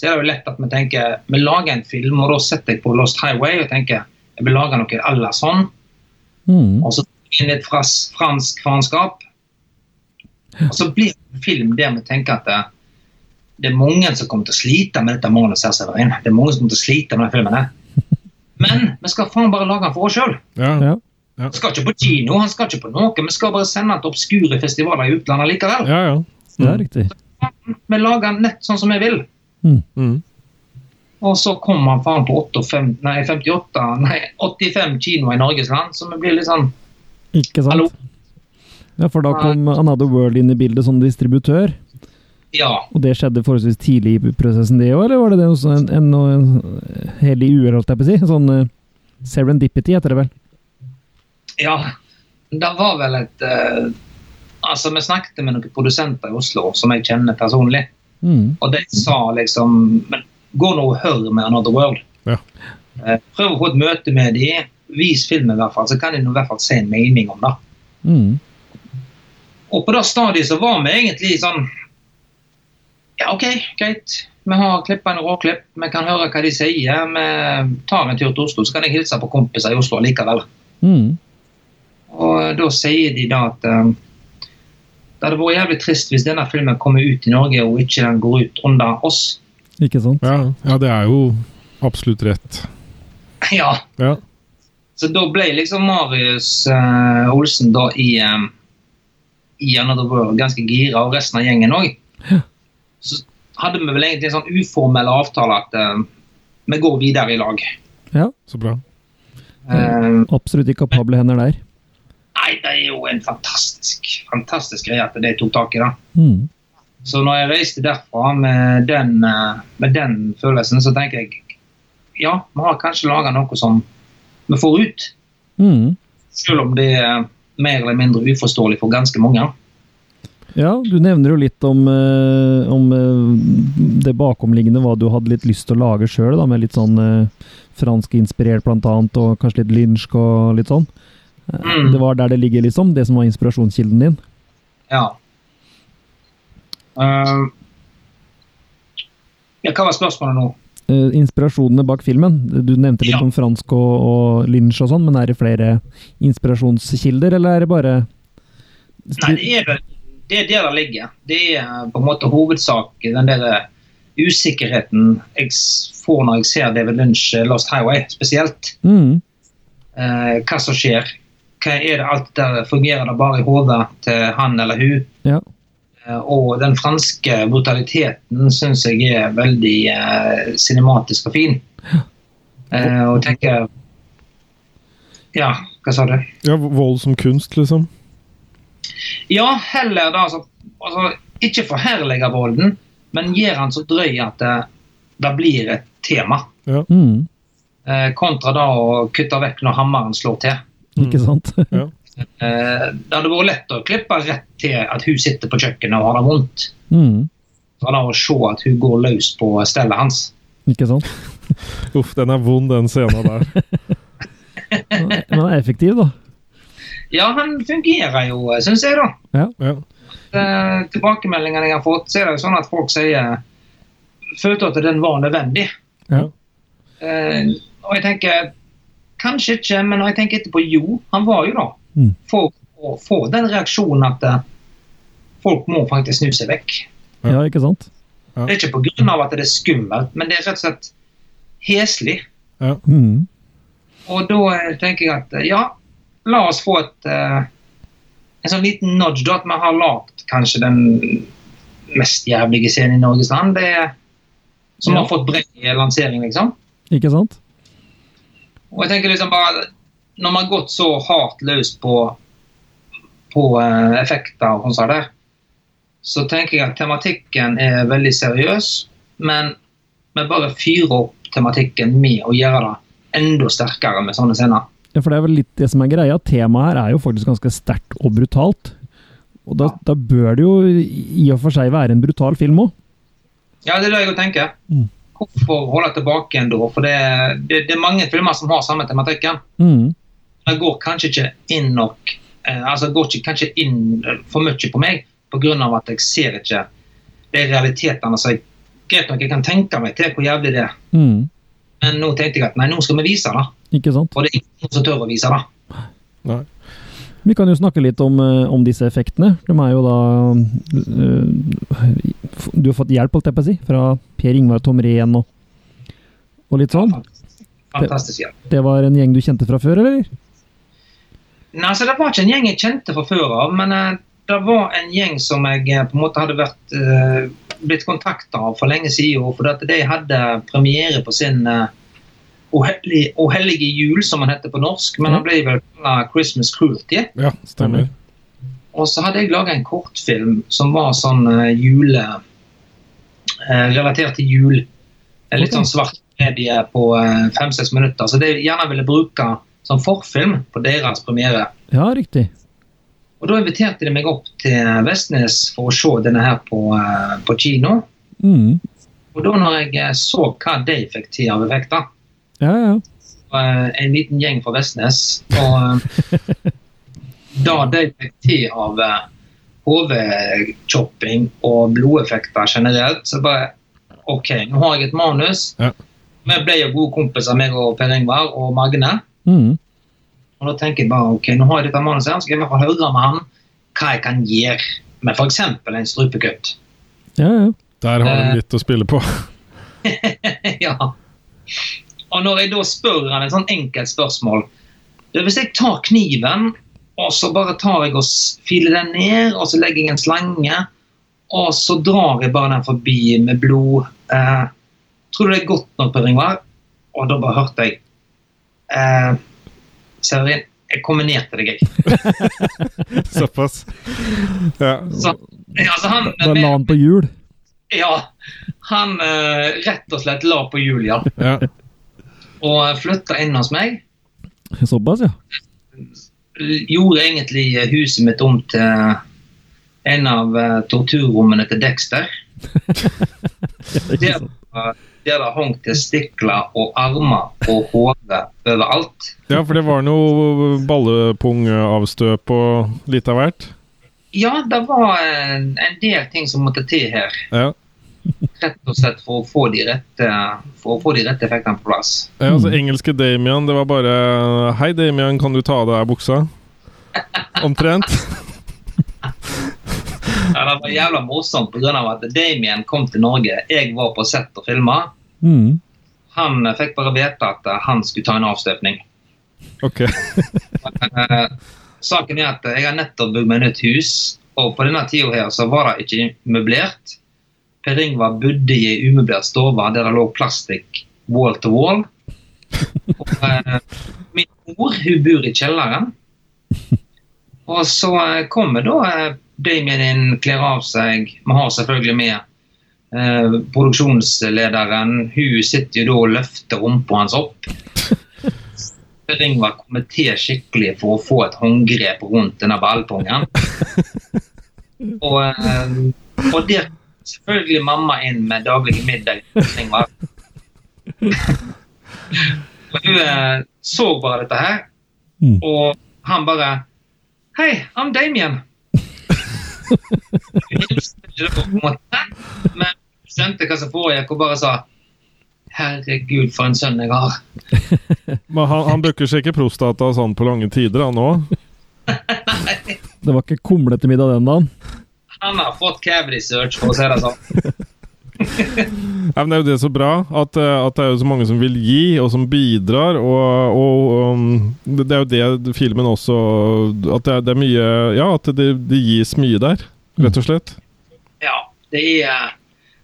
så er det jo lett at vi tenker vi lager en film, og da setter jeg på Lost Highway og tenker jeg vil lage noe à la sånn. Mm. Og så inn i fras, fransk faenskap. Og så blir det en film der vi tenker at det, det er mange som kommer til å slite med dette manuset. Severin. Det er mange som kommer til å slite med denne filmen. Men vi skal faen bare lage den for oss sjøl. Ja. Ja. Han skal ikke på kino, han skal ikke på noe. Vi skal bare sende den til obskure festivaler i utlandet likevel. ja, ja. Det er riktig. Vi lager den nett sånn som vi vil. Mm. Og så kom han faen på 58, nei, 58, nei, 85 kinoer i Norges land, så vi blir litt sånn Ikke sant? Hallo? Ja, for da kom Another World inn i bildet som distributør. Ja. Og det skjedde forholdsvis tidlig i prosessen, det òg, eller var det det også en, en, en hel i uhell, holdt jeg på å si? Sånn uh, serendipity heter det vel? Ja. Det var vel et uh, Altså, vi snakket med noen produsenter i Oslo som jeg kjenner personlig, Mm. og de sa liksom Men gå nå og hør med Another World. Ja. Eh, prøv å få et møte med dem. Vis filmen, i hvert fall, så kan de i hvert fall se en mening om det. Mm. Og på det stadiet så var vi egentlig sånn Ja, OK, greit. Vi har klippa en råklipp. Vi kan høre hva de sier. Vi tar en tur til Oslo, så kan jeg hilse på kompiser i Oslo likevel. Mm. Og da sier de da at eh, det hadde vært jævlig trist hvis denne filmen kommer ut i Norge og ikke den går ut under oss. Ikke sant? Ja, ja, det er jo absolutt rett. Ja, Ja. Så da ble liksom Marius uh, Olsen da i, um, i Another World ganske gira, og resten av gjengen òg. Så hadde vi vel egentlig en sånn uformell avtale at uh, vi går videre i lag. Ja. Så bra. Eh, Absolutt i kapable hender der. Nei, det er jo en fantastisk fantastisk greie at de tok tak i det. Mm. Så når jeg reiste derfra med den, eh, med den følelsen, så tenker jeg ja, vi har kanskje laga noe som vi får ut. Mm. Selv om det er mer eller mindre uforståelig for ganske mange. Ja, du nevner jo litt om, eh, om eh, det bakomliggende, hva du hadde litt lyst til å lage sjøl, med litt sånn franskinspirert fransk-inspirert blant annet, og kanskje litt lynsk og litt sånn. Eh, Mm. Det var der det ligger, liksom? Det som var inspirasjonskilden din? Ja. Uh, ja, hva var spørsmålet nå? Uh, inspirasjonene bak filmen? Du nevnte litt Ja. om fransk og, og lynsj og sånn, men er det flere inspirasjonskilder, eller er det bare Nei, det er, det er der det ligger. Det er på en måte hovedsak den der eh, usikkerheten jeg får når jeg ser David Lynch eh, Lost Highway, spesielt. mm. Uh, hva som skjer. Hva er det alt der Fungerer det bare i hodet til han eller hun? Ja. Eh, og den franske brutaliteten syns jeg er veldig eh, cinematisk og fin. Eh, og tenker Ja, hva sa du? Ja, vold som kunst, liksom. Ja, heller da altså, altså Ikke forherlige volden, men gjør han så drøy at det, det blir et tema. Mm. Eh, kontra da å kutte vekk når hammeren slår til. Ikke sant? Ja. Eh, det hadde vært lett å klippe rett til at hun sitter på kjøkkenet og har det vondt. mm. Fra da å se at hun går løs på stellet hans. Ikke sant? Uff, den er vond, den scenen der. Men han er effektiv, da. Ja, han fungerer jo, syns jeg, da. Ja. Eh, tilbakemeldingene jeg har fått, så er det jo sånn at folk sier Følte at den var nødvendig. Ja. Uh, og jeg tenker Kanskje ikke, men når jeg tenker etterpå, jo, han var jo da. Mm. For å få den reaksjonen at eh, folk må faktisk snu seg vekk. Ja. Ja, ikke sant? Ja. Det er ikke pga. at det er skummelt, men det er rett og slett heslig. Mm. Og da eh, tenker jeg at eh, ja, la oss få et uh, en sånn liten nudge, da, at vi har lagd kanskje den mest jævlige scenen i Norges land. Det er, som Ja. har fått bred lansering, liksom. Ikke sant? Og jeg tenker liksom bare Når man har gått så hardt løs på, på eh, effekter og der, så tenker jeg at tematikken er veldig seriøs, men vi bare fyrer opp tematikken med å gjøre det enda sterkere med sånne scener. Ja, for det er vel litt det som er greia. Temaet her er jo faktisk ganske sterkt og brutalt. Og da, da bør det jo i og for seg være en brutal film òg. Ja, det er det jeg tenker. Mm. Hvorfor holde tilbake en da? For det, det, det er mange filmer som har samme tematikken. Mm. Den går kanskje ikke inn nok eh, altså går ikke kanskje inn eh, for mye på meg pga. at jeg ser ikke de realitetene. Så jeg, greit nok, jeg kan tenke meg til hvor jævlig det er. Mm. Men nå tenkte jeg at nei, nå skal vi vise det. Ikke sant? Og det er ingen som tør å vise det. Nei. Vi kan jo snakke litt om, eh, om disse effektene. De er jo da eh, Du har fått hjelp, holdt jeg på å si, fra Per Ingvar Tomren og, og litt sånn. Fantastisk hjelp. Det var en gjeng du kjente fra før, eller? Nei, altså, Det var ikke en gjeng jeg kjente fra før av, men eh, det var en gjeng som jeg på en måte hadde vært, blitt kontakta av for lenge siden. For at de hadde premiere på sin uh, O hellige jul, som han heter på norsk. Men han ble vel kalt Christmas Cruelty. Ja, stemmer. Og så hadde jeg laga en kortfilm som var sånn eh, jule... eh, relatert til jul. En litt sånn svart medie på eh, fem-seks minutter. Så det jeg gjerne ville bruke som forfilm på deres premiere. Ja, riktig. Og Da inviterte de meg opp til Vestnes for å se denne her på, på kino. Mm. Og da når jeg så hva de fikk til av effekter, Ja, ja. eh, en liten gjeng fra Vestnes og eh, da de fikk til av eh, hodechopping og blodeffekter generelt, så bare OK, nå har jeg et manus. Ja. Vi ble jo gode kompiser, meg og Per Ingvar og Magne. Mm. Og da tenker jeg bare ok, nå har jeg dette manuset, så skal jeg i hvert fall høre med han hva jeg kan gjøre med f.eks. en strupekutt. Ja, ja. Der har du litt å spille på. ja. Og når jeg da spør han et sånn enkelt spørsmål det Hvis jeg tar kniven, og så bare tar jeg og filer den ned, og så legger jeg en slange, og så drar jeg bare den forbi med blod eh, Tror du det er godt nok, Per Ingvar? Og da bare hørte jeg eh, Severin, jeg kombinerte det deg, jeg. Såpass. Ja. Så, ja, så han, Da la han på hjul. ja, han eh, rett og slett la på hjul, ja. ja. Og flytta inn hos meg. Såpass, ja. gjorde egentlig huset mitt om til en av uh, torturrommene til Dexter. der, der det hang testikler og armer og hode overalt. Ja, for det var noe ballepungavstøp og litt av hvert? Ja, det var en, en del ting som måtte til her. Ja. Rett og slett for å få de rette, for å få de rette effektene på plass. Ja, altså Engelske Damian, det var bare 'Hei, Damian, kan du ta av deg buksa?' Omtrent. Ja, Det var jævla morsomt pga. at Damien kom til Norge. Jeg var på sett og filma. Mm. Han fikk bare vite at han skulle ta en avstøpning. Ok. Eh, saken er at jeg har nettopp bygd meg nytt hus, og på denne tida her så var det ikke møblert. Per Ingvar bodde i ei umøblert stue der det lå plastikk wall to wall. Og, eh, min mor hun bor i kjelleren. Og så eh, kommer da eh, Damien inn, kler av seg. Vi har selvfølgelig med eh, produksjonslederen. Hun sitter jo da og løfter rumpa hans opp. Per Ingvar kommer til skikkelig for å få et håndgrep rundt denne ballpungen. Og, eh, og der selvfølgelig mamma inn med daglig middag. Hun eh, så bare dette her, Mm. og han bare Hei, I'm Damien. Men skjønte hva som foregikk, og bare sa Herregud, for en sønn jeg har. Men han, han bøkker seg ikke prostata sånn på lange tider, han òg? Det var ikke kumlete middag den dagen. Han har fått cavity search, for å si det sånn. Ja, det er jo det så bra, at, eh, at det er jo så mange som vil gi, og som bidrar. Og, og um, det det er jo det filmen også At det er, det er mye Ja, at det, det gis mye der, rett og slett. Ja, det er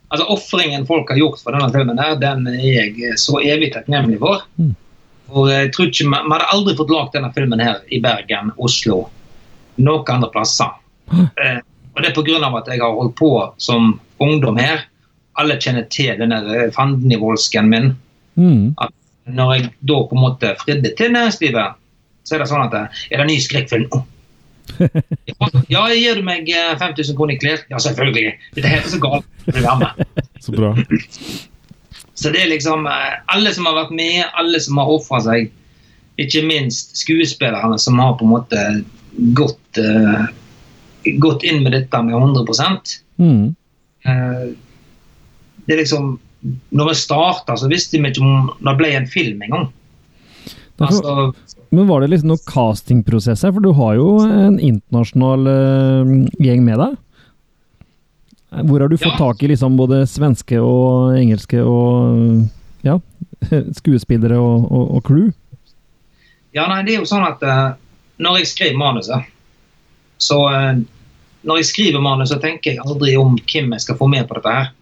Altså, Ofringen folk har gjort for denne filmen, her, den er jeg så evig takknemlig for. Mm. For jeg tror ikke, Vi hadde aldri fått lagd denne filmen her i Bergen, Oslo, noen andre plasser. Eh, og Det er pga. at jeg har holdt på som ungdom her. Alle kjenner til denne fandenivoldsken min. Mm. At når jeg da på en måte fridde til næringslivet, så er det sånn at eh, Er det ny skrekkfilm? Oh. Ja, gir du meg eh, 5000 kroner i klær? Ja, selvfølgelig. Dette er så galt. Vil du være med? Så bra. Så det er liksom eh, alle som har vært med, alle som har ofra seg. Ikke minst skuespillerne som har på en måte gått, eh, gått inn med dette med 100 Mm. Eh, Det er liksom Når vi starta, så visste vi ikke om det ble en film engang. Altså, Men var det liksom noen castingprosess her? For du har jo en internasjonal eh, gjeng med deg. Hvor har du fått Ja. tak i liksom både svenske og engelske og ja, skuespillere og, og, og crew? Ja, nei, det er jo sånn at uh, når jeg skriver manuset, så eh, Når jeg skriver manus, så tenker jeg aldri om hvem jeg skal få med på dette her.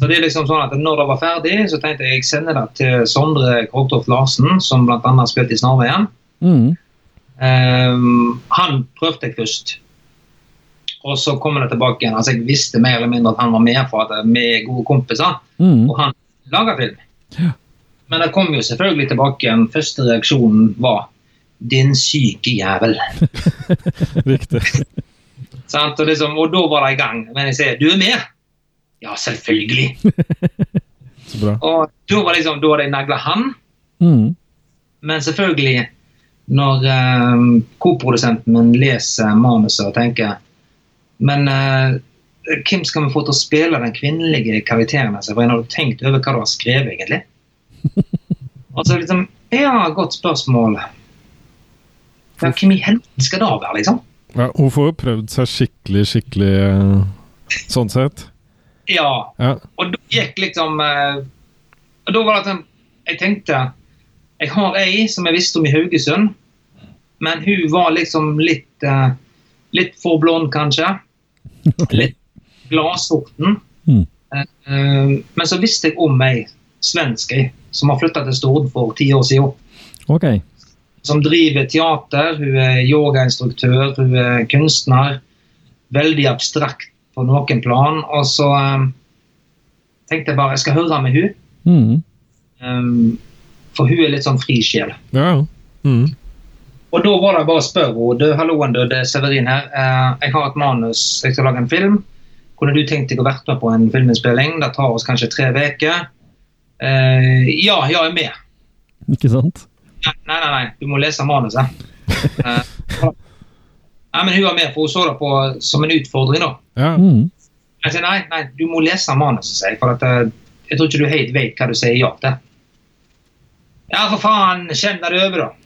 Så det er liksom sånn at når det var ferdig, så tenkte jeg jeg sender det til Sondre Krogtoft Larsen, som bl.a. spilte i Snarveien. Mm. Um, han prøvde jeg først. Og så kommer det tilbake igjen. Altså Jeg visste mer eller mindre at han var med for at vi er gode kompiser, Mm. og han lager film. Ja. Men det kom jo selvfølgelig tilbake igjen. Første reaksjonen var 'din syke jævel'. Riktig. Og, liksom, og da var det i gang. Men jeg sier 'du er med'. Ja, selvfølgelig. Så bra. Og da var liksom, da hadde jeg negla han. Mm. Men selvfølgelig, når eh, koprodusenten min leser manuset og tenker Men eh, hvem skal vi få til å spille den kvinnelige karakteren? Altså, for jeg har tenkt over hva du har skrevet, egentlig. og så liksom Ja, godt spørsmål. Ja, hvem i helvete skal det være, liksom? Ja, hun får jo prøvd seg skikkelig, skikkelig eh, sånn sett. Ja. Ja. Og da gikk liksom eh, Og da var det sånn Jeg tenkte Jeg har ei som jeg visste om i Haugesund, men hun var liksom litt eh, Litt for blond, kanskje. Litt gladsorten. Mm. Men så visste jeg om ei svensk ei som har flytta til Stord for ti år siden. Ok. Som driver teater. Hun er yogainstruktør, hun er kunstner. Veldig abstrakt på noen plan. Og så um, tenkte jeg bare jeg skal høre med hun. Mm. Um, for hun er litt sånn fri sjel. Ja. Mm. Og da var det bare å spørre henne. Halloen, du, det er Severin her. Uh, jeg har et manus, jeg skal lage en film. Kunne du tenkt deg å være med på en filminnspilling? Det tar oss kanskje tre uker. Eh, ja, ja, jeg er med. Ikke sant? Nei, nei, nei, du må lese manuset. uh, nei, men hun var med, for hun så det på som en utfordring. da. Ja. Mm. Jeg sier nei, nei, du må lese manuset, sier jeg. For at, uh, jeg tror ikke du helt vet hva du sier ja til. Ja, for faen, kjenn deg over, da.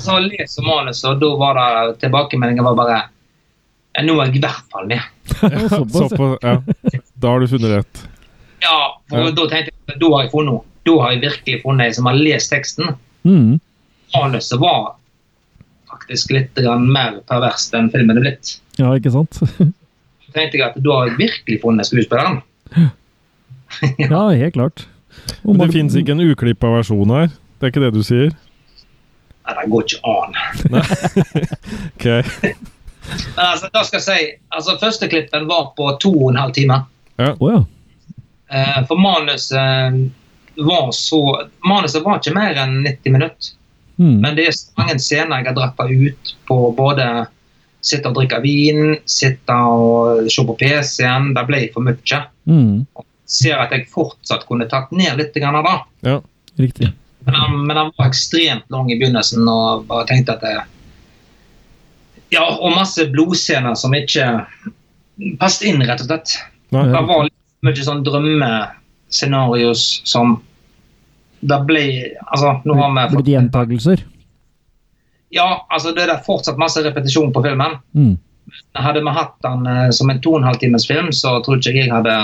Så leser manuset, og da var det tilbakemeldingen var bare ja, nå er jeg i hvert fall med. Såpass. Såpass, ja. Da har du funnet rett. Ja, for Ja. da tenkte jeg da har jeg funnet noe. Da har jeg virkelig funnet en som har lest teksten. Mm. Manuset var faktisk litt mer perverst enn filmen er blitt. Ja, ikke sant? Så tenkte jeg at da har jeg virkelig funnet skuespilleren. Ja, helt klart. Om Men det det fins ikke en uklippa versjon her? Det er ikke det du sier? Nei, det går ikke an. Ok. Men altså, da skal jeg si, altså Første klippen var på to og en halv time. Å ja. Eh, for manuset var så Manuset var ikke mer enn 90 minutter. Mm. Men det er så mange scener jeg har dratt ut på både sitte og drikke vin, sitte og se på PC-en. Det ble for mye. Mm. Ser at jeg fortsatt kunne tatt ned litt av det. Ja. Riktig. Men han, men den, var ekstremt lang i begynnelsen og bare tenkte at det Ja, og masse blodscener som ikke passet inn, rett og slett. Nei. Det var litt mye sånn drømmescenarios som Det ble Altså, nå har vi Blitt gjentagelser. Ja, altså det er fortsatt masse repetisjon på filmen. Mm. Hadde vi hatt den eh, som en to og en halv times film, så tror ikke jeg hadde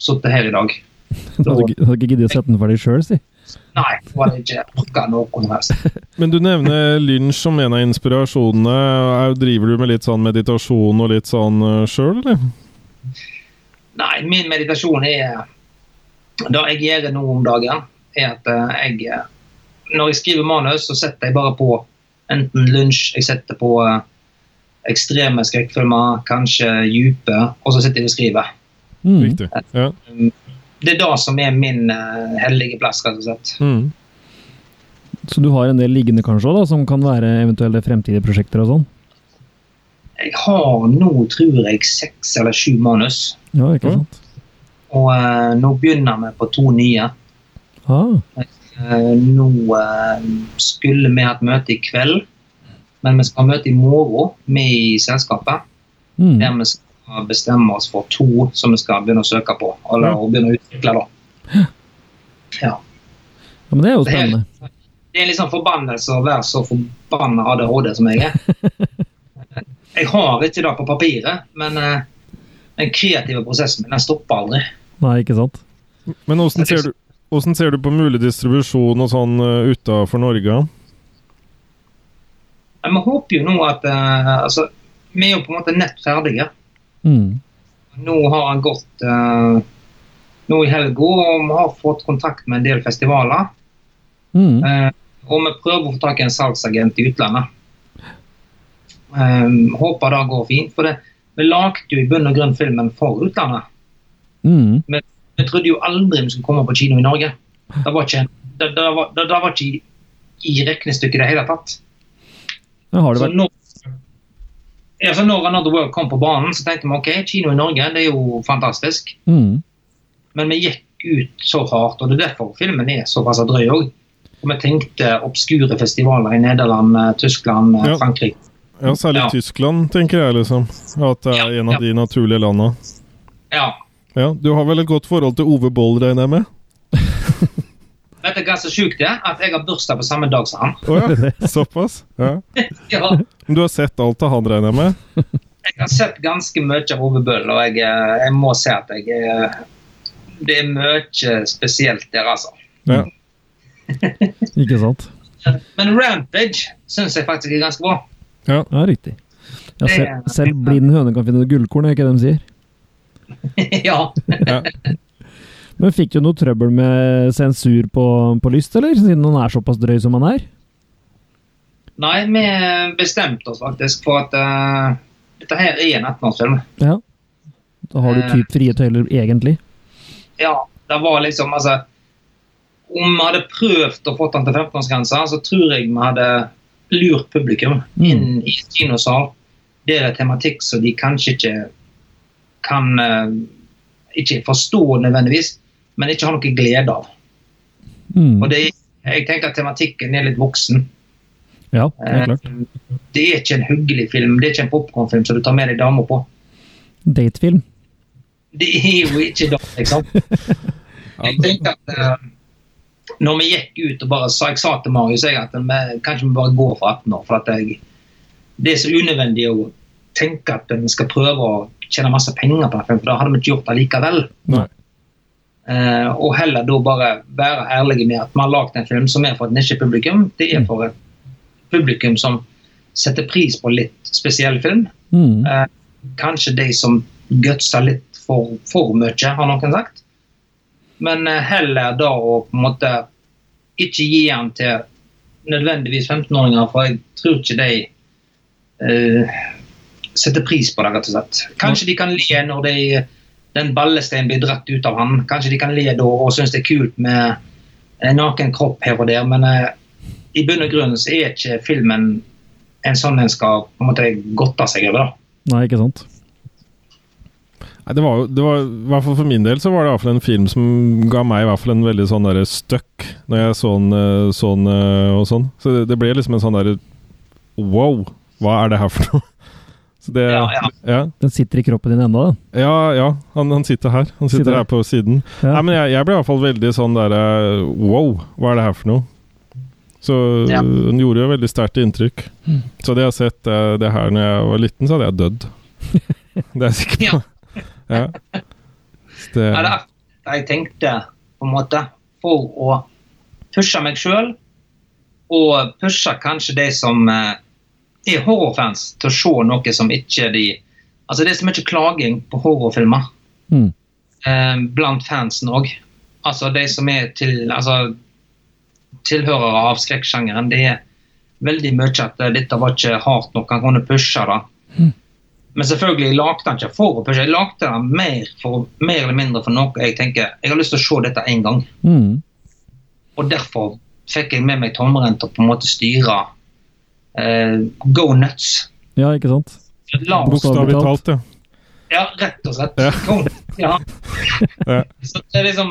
sittet her i dag. Du hadde ikke- du hadde ikke giddet å sette den ferdig sjøl, si. Nei, det var det ikke orka noe som helst. Men du nevner Lynch som en av inspirasjonene. Er- Driver du med litt sånn meditasjon og litt sånn sjøl, eller? Nei, min meditasjon er Det jeg gjør nå om dagen, er at eh, jeg eh, Når jeg skriver manus, så setter jeg bare på enten lunsj, jeg setter på eh, ekstreme skrekkfilmer, kanskje dype, og så sitter jeg og skriver. Mm. Riktig. Ja. Det er det som er min hellige plass, rett og slett. Mm. Så du har en del liggende kanskje da, som kan være eventuelle fremtidige prosjekter og sånn? Jeg har nå, tror jeg, seks eller sju manus. Ja, ikke sant? Og eh, nå begynner vi på to nye. Ah, Eh, nå eh, skulle vi hatt møte i kveld, men vi skal ha møte i morgen med i selskapet. mm. Der vi skal bestemme oss for to som vi skal begynne å søke på. Eller Ja. og begynne å utvikle, da. Ja. ja, men det er jo Det spennende. Det er en liksom forbannelse å være så forbanna ADHD som jeg er. Jeg har ikke det på papiret, men eh, den kreative prosessen min den stopper aldri. Nei, ikke sant? Men åssen ser, du- hvordan ser du på mulig distribusjon og sånn uh, utafor Norge? Vi håper jo nå at uh, altså, Vi er jo på en måte nett ferdige. Mm. Nå har han gått uh, nå i helga og vi har fått kontakt med en del festivaler. Mm. Uh, og vi prøver å få tak i en salgsagent i utlandet. Eh, håper det går fint. For det, vi lagde jo i bunn og grunn filmen for utlandet. Mm. Vi trodde jo aldri vi skulle komme på kino i Norge. Det var ikke, det, det var, det, det var ikke i, i regnestykket i det hele tatt. Ja, har det Så vært når, så når Another World kom på banen, så tenkte vi ok, kino i Norge det er jo fantastisk. mm. Men vi gikk ut så hardt, og det er derfor filmen er såpass drøy òg. Og vi tenkte obskure festivaler i Nederland, eh, Tyskland, eh, Ja. Frankrike. Ja, særlig Ja. Tyskland, tenker jeg, liksom. At det er Ja, en av ja. de naturlige landa. Ja. Ja, du har vel et godt forhold til Ove Boll, regner jeg med? Vet du hva som er sjukt Det? At jeg har bursdag på samme dag som han. Oh, ja, såpass? Ja. Ja. Du har sett alt av han, regner jeg med? Jeg har sett ganske mye av Ove Bøll, og jeg, eh, jeg må si at jeg eh, Det er mye spesielt der, altså. Ja. Ikke sant? Men Rampage syns jeg faktisk er ganske bra. Ja, riktig. Ja, Det selv, selv blind høne kan finne gullkorn, er ikke det de sier? ja. Ja. Men fikk du noe trøbbel med sensur på, på lyst, eller? Siden han er såpass drøy som han er? Nei, vi bestemte oss faktisk for at uh, dette her er en 18-årsfilm. Ja. Da har du Eh. typ frie tøyler, egentlig. Ja, det var liksom Altså om vi hadde prøvd å få den til 15-årsgrensa, så tror jeg vi hadde lurt publikum inn i kinosal. Det er tematikk som de kanskje ikke kan eh, ikke forstå nødvendigvis, men ikke har noe glede av. Mm. Og det, jeg tenker at tematikken er litt voksen. Ja, helt klart. Eh, Det er ikke en hyggelig film, det er ikke en popkornfilm som du tar med deg dama på. Datefilm. Det er jo ikke det, liksom. Jeg tenker at eh, når vi gikk ut og bare sa Jeg sa til Marius jeg, at vi, kanskje vi bare går for 18 år. For at jeg, det er så unødvendig å tenke at vi skal prøve å tjene masse penger på filmen, for da hadde vi ikke gjort det likevel. Eh, og heller da bare være ærlige med at vi har lagd en film som er for et nisjepublikum. Det er for et publikum som setter pris på litt spesiell film. Mm. Eh, kanskje de som gutser litt for, for mye, har noen sagt. Men eh, heller da å på en måte ikke gi den til nødvendigvis 15-åringer, for jeg tror ikke de uh, setter pris på det, rett og slett. Kanskje de kan le når de, den ballesteinen blir dratt ut av han. Kanskje de kan le da og synes det er kult med en naken kropp her og der, men uh, i bunn og grunn så er ikke filmen en sånn en skal på en måte godte seg over. da. Nei, ikke sant. Nei, det var jo det var, I hvert fall for min del så var det i hvert fall en film som ga meg i hvert fall en veldig sånn derre støkk når jeg så den sånn og sånn. Så det, det ble liksom en sånn derre Wow, hva er det her for noe? Så det, Ja, ja. ja. Den sitter i kroppen din ennå, da? Ja, ja. Han, han sitter her. Han sitter, Sitter her på siden. Ja. Nei, men jeg, jeg ble i hvert fall veldig sånn derre Wow, hva er det her for noe? Så Ja. den gjorde jo veldig sterkt inntrykk. Så hadde jeg sett eh, det her når jeg var liten, så hadde jeg dødd. Det er jeg sikker på. Ja. Det, Ja, det er det jeg tenkte, på en måte, for å pushe meg sjøl, og pushe kanskje de som eh, er horrorfans, til å se noe som ikke de Altså, det er så mye klaging på horrorfilmer Mm. eh, blant fansen òg. Altså, de som er til Altså, tilhørere av skrekksjangeren, det er veldig mye at eh, dette var ikke hardt nok, han kunne pushe det. Men selvfølgelig lagde han ikke for å pushe, jeg lagde den mer, for, mer eller mindre for noe jeg tenker Jeg har lyst til å se dette én gang. Mm. Og derfor fikk jeg med meg tommelen til å på en måte styre eh, Go nuts. Ja, ikke sant. Bokstavelig talt, ja. ja, rett og slett. Ja. Go nuts, ja. Ja. Så det er liksom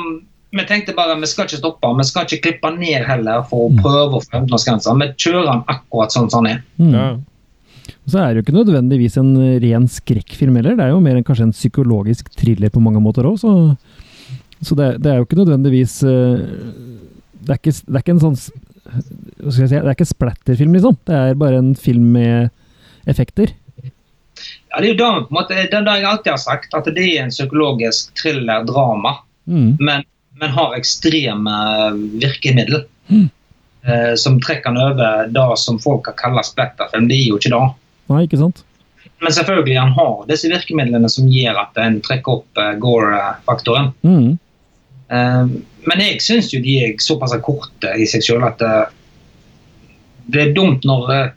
Vi tenkte bare vi skal ikke stoppe, vi skal ikke klippe ned heller for å Mm. prøve å få 15-årsgrensa. Vi kjører den akkurat sånn som den er. Mm. Så er det jo ikke nødvendigvis en ren skrekkfilm heller. Det er jo mer enn kanskje en psykologisk thriller på mange måter òg, så, så det, det er jo ikke nødvendigvis eh, det, er ikke, det er ikke en sånn si, Det er ikke splatterfilm, liksom. Det er bare en film med effekter. Ja, det er jo da, på en måte, det er det jeg alltid har sagt, at det er en psykologisk thriller-drama. Mm. men, men har ekstreme virkemidler. Mm. Eh, som trekker den over det som folk har kalt splatterfilm. Det er jo ikke det. Nei, ikke sant? Men selvfølgelig han har disse virkemidlene som gjør at en trekker opp uh, Gore-faktoren. Mm. Uh, men jeg syns jo de er såpass korte i seg sjøl at uh, det er dumt når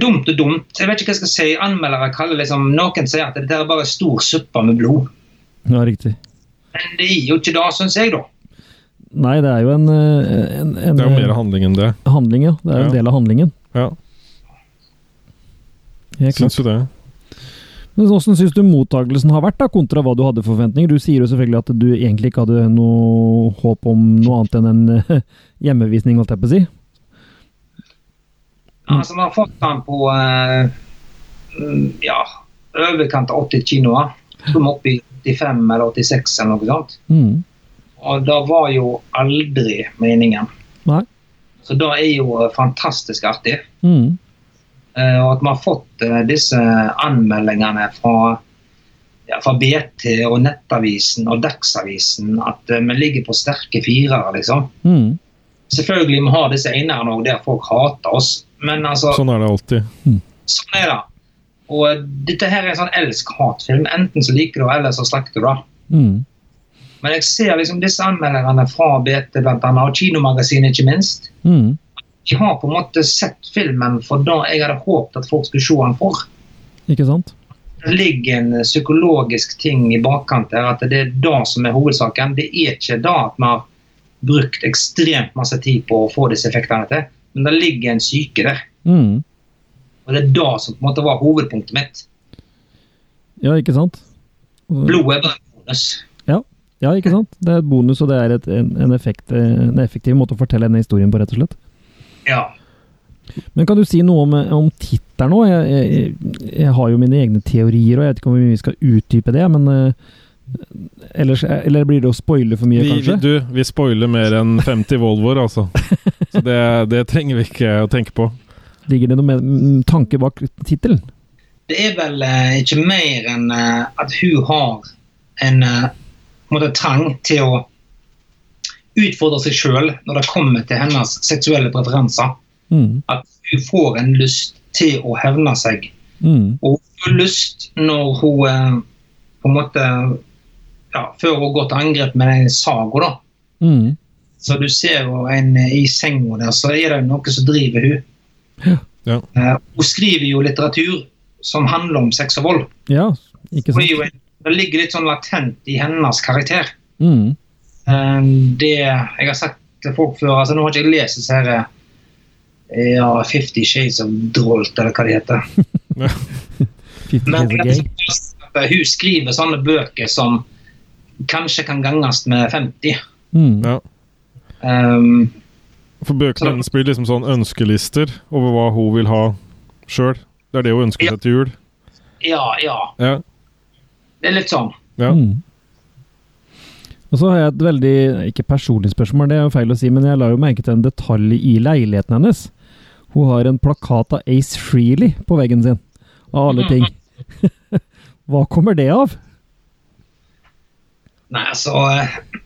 Dumt og dumt. Jeg vet ikke hva jeg skal si. Anmeldere kaller liksom Noen sier at dette er bare stor suppe med blod. Ja, riktig. Men det er jo ikke det, syns jeg, da. Nei, det er jo en, en, en Det er jo mer handling enn det. handling, ja. Det er jo en del av handlingen. Ja, Helt klart. syns jo det. Men Hvordan syns du mottagelsen har vært, da, kontra hva du hadde forventninger? Du sier jo selvfølgelig at du egentlig ikke hadde noe håp om noe annet enn en eh, hjemmevisning, holdt jeg på å si. Altså, Vi har fått den på eh, mm, ja, overkant av 80 kinoer. Så vi opp i 85 eller 86 eller noe sånt. Mm. Og det var jo aldri meningen. Nei. Så det er jo eh, fantastisk artig. Mm. Eh, og at vi har fått eh, disse anmeldingene fra, ja, fra BT og Nettavisen og Dagsavisen at eh, vi ligger på sterke firere, liksom. Mm. Selvfølgelig vi har disse einerne òg der folk hater oss, men altså Sånn er det alltid. Sånn er det. Og dette her er en sånn elsk-hat-film. Enten så liker du det, eller så slakter du det. Mm. Men jeg ser liksom disse anmelderne fra BT blant annet, og Kinomagasinet ikke minst. Mm. De har på en måte sett filmen for det jeg hadde håpet at folk skulle se den for. Ikke sant? Det ligger en psykologisk ting i bakkant her, at det er det som er hovedsaken. Det er ikke det at vi har brukt ekstremt masse tid på å få disse effektene til. Men det ligger en syke der. Mm. Og det er det som på en måte var hovedpunktet mitt. Ja, ikke sant? Blodet er bare en bonus. Ja, ikke sant? Det er et bonus, og det er et, en, en, effekt, en effektiv måte å fortelle denne historien på, rett og slett. Ja. Men kan du si noe om, om tittelen nå? Jeg, jeg, jeg har jo mine egne teorier, og jeg vet ikke om vi skal utdype det, men uh, ellers, Eller blir det å spoile for mye, Vi, vi, kanskje? du, vi spoiler mer enn 50 Volvoer, altså. Så det, det trenger vi ikke å tenke på. Ligger det noe med, tanke bak tittelen? Det er vel eh, ikke mer enn eh, at hun har en eh, en måte, trang til å utfordre seg sjøl når det kommer til hennes seksuelle preferanser. Mm. At hun får en lyst til å hevne seg. Mm. Og hun får lyst når hun eh, på en måte ja, Før hun går til angrep med den saga, da. Mm. Så du ser jo en eh, i senga der, så er det noe som driver hun. Ja. Ja. Eh, hun skriver jo litteratur som handler om sex og vold. Ja, ikke jo sant? det ligger litt sånn latent i hennes karakter. Mm. Eh, det Jeg har sagt til folk før altså Nå har ikke jeg lest disse her eh, ja, Fifty Shades of Drolt, eller hva det heter. Men at hun skriver sånne bøker som kanskje kan ganges med 50. Mm. Ja. Um, For bøkene hennes blir liksom sånn ønskelister over hva hun vil ha sjøl. Det er det hun ønsker Ja. seg til jul. ja, ja. Ja. Det er litt sånn. ja. Mm. Og så har jeg et veldig, ikke personlig spørsmål, det er jo feil å si, men jeg la jo merke til en detalj i leiligheten hennes. Hun har en plakat av Ace Freely på veggen sin, av alle ting. Hva kommer det av? Nei, altså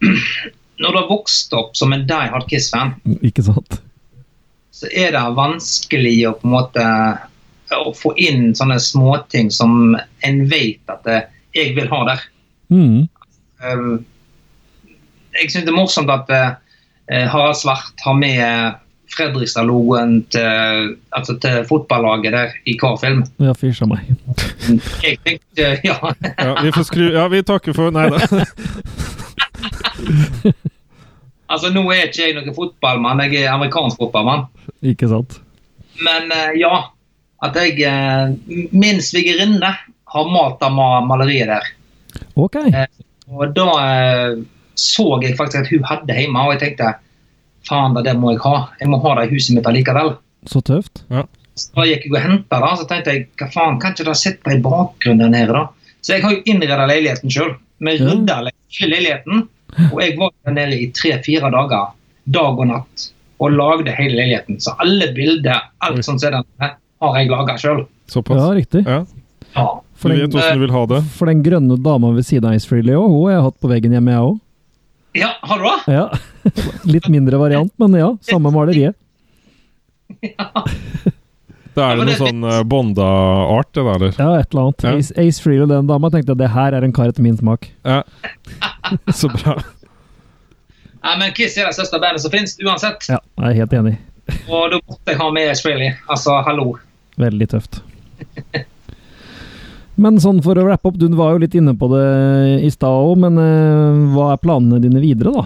Når du har vokst opp som en Die Hard Kiss-fan, Ikke sant? så er det vanskelig å på en måte å få inn sånne småting som en vet at eh, jeg vil ha der. Mm. Um, jeg syns det er morsomt at eh, Harald Svart har med Fredrikstad-logoen til, altså til fotballaget der i hver film. Ja, fysj a meg. Tenkte, ja, ja, vi får skru Ja, vi takker for Nei da. altså Nå er ikke jeg noen fotballmann, jeg er amerikansk fotballmann. Ikke sant? Men eh, ja, at jeg eh, Min svigerinne har malt av maleriet der. Ok. Og da eh, så jeg faktisk at hun hadde hjemme, og jeg tenkte faen, det, må jeg ha. Jeg må ha det i huset mitt allikevel. Så tøft. Ja. Så da gikk jeg og henta det, så tenkte jeg hva faen, kan ikke det sitte i bakgrunnen der nede, da? Så jeg har jo innreda leiligheten sjøl. Vi rydda leiligheten. Og jeg var der nede i tre-fire dager, dag og natt, og lagde hele leiligheten. Så alle bilder, Oi. alt sånt som det der, har jeg laga sjøl. Såpass. Ja, riktig. Ja. Ja. For den, den, vet du vil ha det. for den grønne dama ved siden av Ice Freely òg, hun har jeg hatt på veggen hjemme, jeg òg. Ja, har du det? Ja. Litt mindre variant, men ja. Samme maleriet. Ja. Det er Ja, det noe sånn uh, Bonda-art, det der, eller? Ja, et eller annet. Ja. Ace, Ace Freely og den dama tenkte at det her er en kar etter min smak. Ja. Så bra. Nei, men Kiss er det største bandet som finnes, uansett. Ja, jeg er helt enig. Og da måtte jeg ha med Ace Freely. Altså, hallo. Veldig tøft. Men sånn for å rappe opp, du var jo litt inne på det i stad òg, men uh, hva er planene dine videre, da?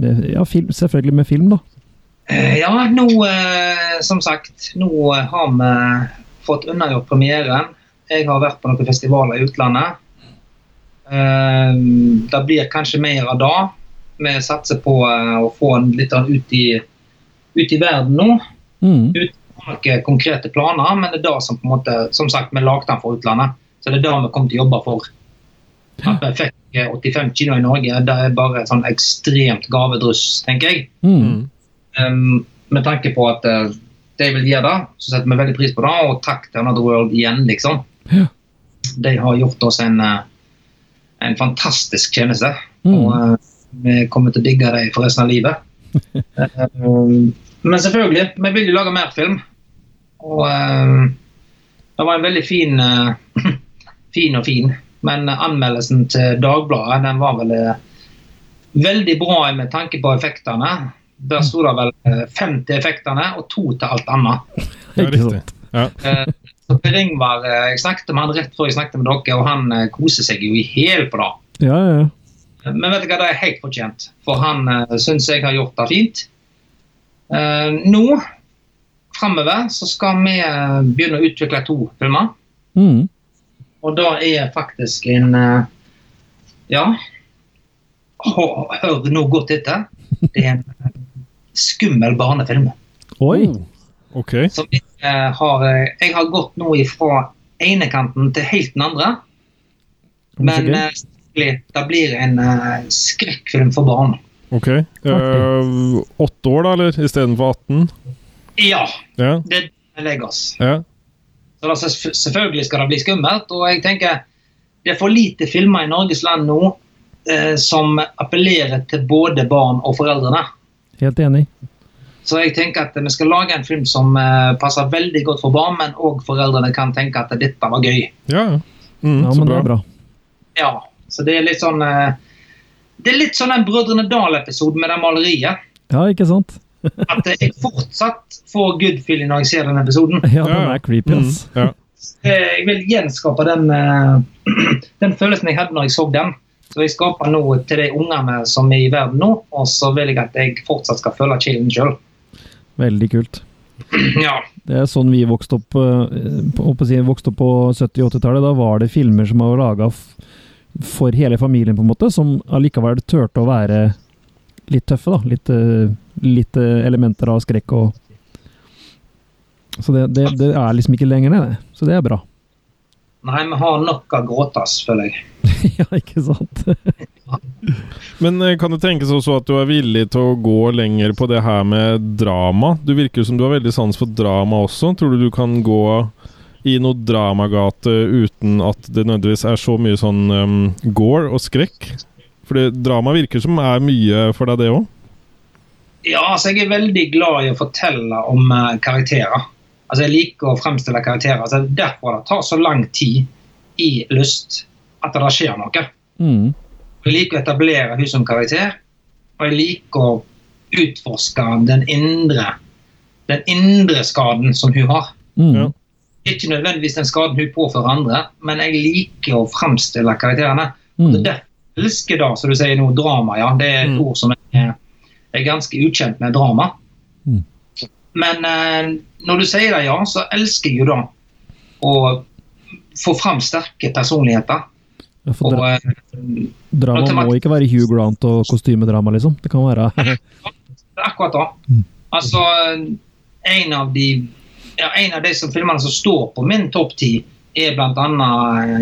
Med, Ja, film, selvfølgelig med film, da. Uh, Ja, nå uh, som sagt, nå har vi fått unnagjort premieren. Jeg har vært på noen festivaler i utlandet. Det blir kanskje mer av det. Vi satser på å få den litt ut i, ut i verden nå. Mm. Uten noen konkrete planer, men det er det som på en måte, som sagt, vi lagde den for utlandet. Så det er det vi kommer til å jobbe for. At vi fikk eh, 85 kilo i Norge, det er bare sånn ekstremt gavedryss, tenker jeg. Mm. Um, med tanke på at uh, de vil gjøre det, så setter vi veldig pris på det. Og takk til Another World igjen, liksom. Ja. De har gjort oss en, en fantastisk tjeneste. Mm. Og uh, vi kommer til å digge dem for resten av livet. um, men selvfølgelig, vi vil jo lage mer film. Og um, det var en veldig fin uh, Fin og fin. Men anmeldelsen til Dagbladet den var vel uh, veldig bra med tanke på effektene. Der sto det vel eh, fem til effektene og to til alt annet. Ja, riktig. Ja. Eh, så Per Ingvar, eh, jeg snakket med han rett før jeg snakket med dere, og han eh, koser seg jo i hjel på det. Ja, ja, ja. Men vet du hva, det er helt fortjent. For han uh, syns jeg har gjort det fint. Eh, nå fremover så skal vi begynne å utvikle to filmer. Mm. Og da er faktisk en eh, Ja, hør, nå godt etter. Det er en skummel barnefilm. Oi! Oh, ok. Som jeg, eh, har, jeg har gått nå fra ene kanten til helt den andre. Men det blir en skrekkfilm for barn. Ok. Eh, Åtte år, da, eller istedenfor 18? Ja, Ja. det er oss. ja. Så da, selvfølgelig skal det bli skummelt. Og jeg tenker det er for lite filmer i Norges land nå eh, som appellerer til både barn og foreldrene. Helt enig. Så jeg tenker at vi skal lage en film som eh, passer veldig godt for barn, men òg foreldrene kan tenke at dette var gøy. Ja, ja. Mm, Ja, så men det er bra. Ja, så det er litt sånn eh, Det er litt sånn den Brødrene Dal-episoden med det maleriet. Ja, ikke sant? At jeg fortsatt får good feeling når jeg ser den episoden. Ja, den er creepy, ass. Mm, ja. Eh, Jeg vil gjenskape den, eh, den følelsen jeg hadde når jeg så den. Så jeg skaper noe til de ungene som er i verden nå, og så vil jeg at jeg fortsatt skal føle chillen sjøl. Veldig kult. Ja. Det er sånn vi vokste opp, eh, på, vokste opp på 70-80-tallet. Da var det filmer som var laga for hele familien, på en måte, som allikevel turte å være litt tøffe. da. Litt, eh, litt eh, elementer av skrekk og Så det, det, det er liksom ikke lenger det. Så det er bra. Nei, vi har nok av gråtass, føler jeg. ja, ikke sant? Men eh, kan det tenkes også at du er villig til å gå lenger på det her med drama? Du virker som du har veldig sans for drama også. Tror du du kan gå i noe dramagate uten at det nødvendigvis er så mye sånn um, gore og skrekk? Fordi drama virker som er mye for deg, det òg? Ja, altså jeg er veldig glad i å fortelle om uh, karakterer. Altså Jeg liker å fremstille karakterer. Altså er Derfor det tar så lang tid i Lyst at det skjer noe. Mm. Jeg liker å etablere hun som karakter, og jeg liker å utforske den indre den indre skaden som hun har. Mm. Ja. Ikke nødvendigvis den skaden hun påfører andre, men jeg liker å fremstille karakterene. Mm. Det er elsker da, som du sier nå, drama. ja. Det er et Mm. ord som er, er ganske ukjent med drama. Mm. Men eh, når du sier det, ja, så elsker jeg jo da å få fram sterke personligheter. Ja, for Og eh, drama må ikke være Hugh Grant og kostymedrama, liksom. Det kan være akkurat da. Mm. Altså, en av de ja, en av de som filmene som står på min topp ti, er bl.a.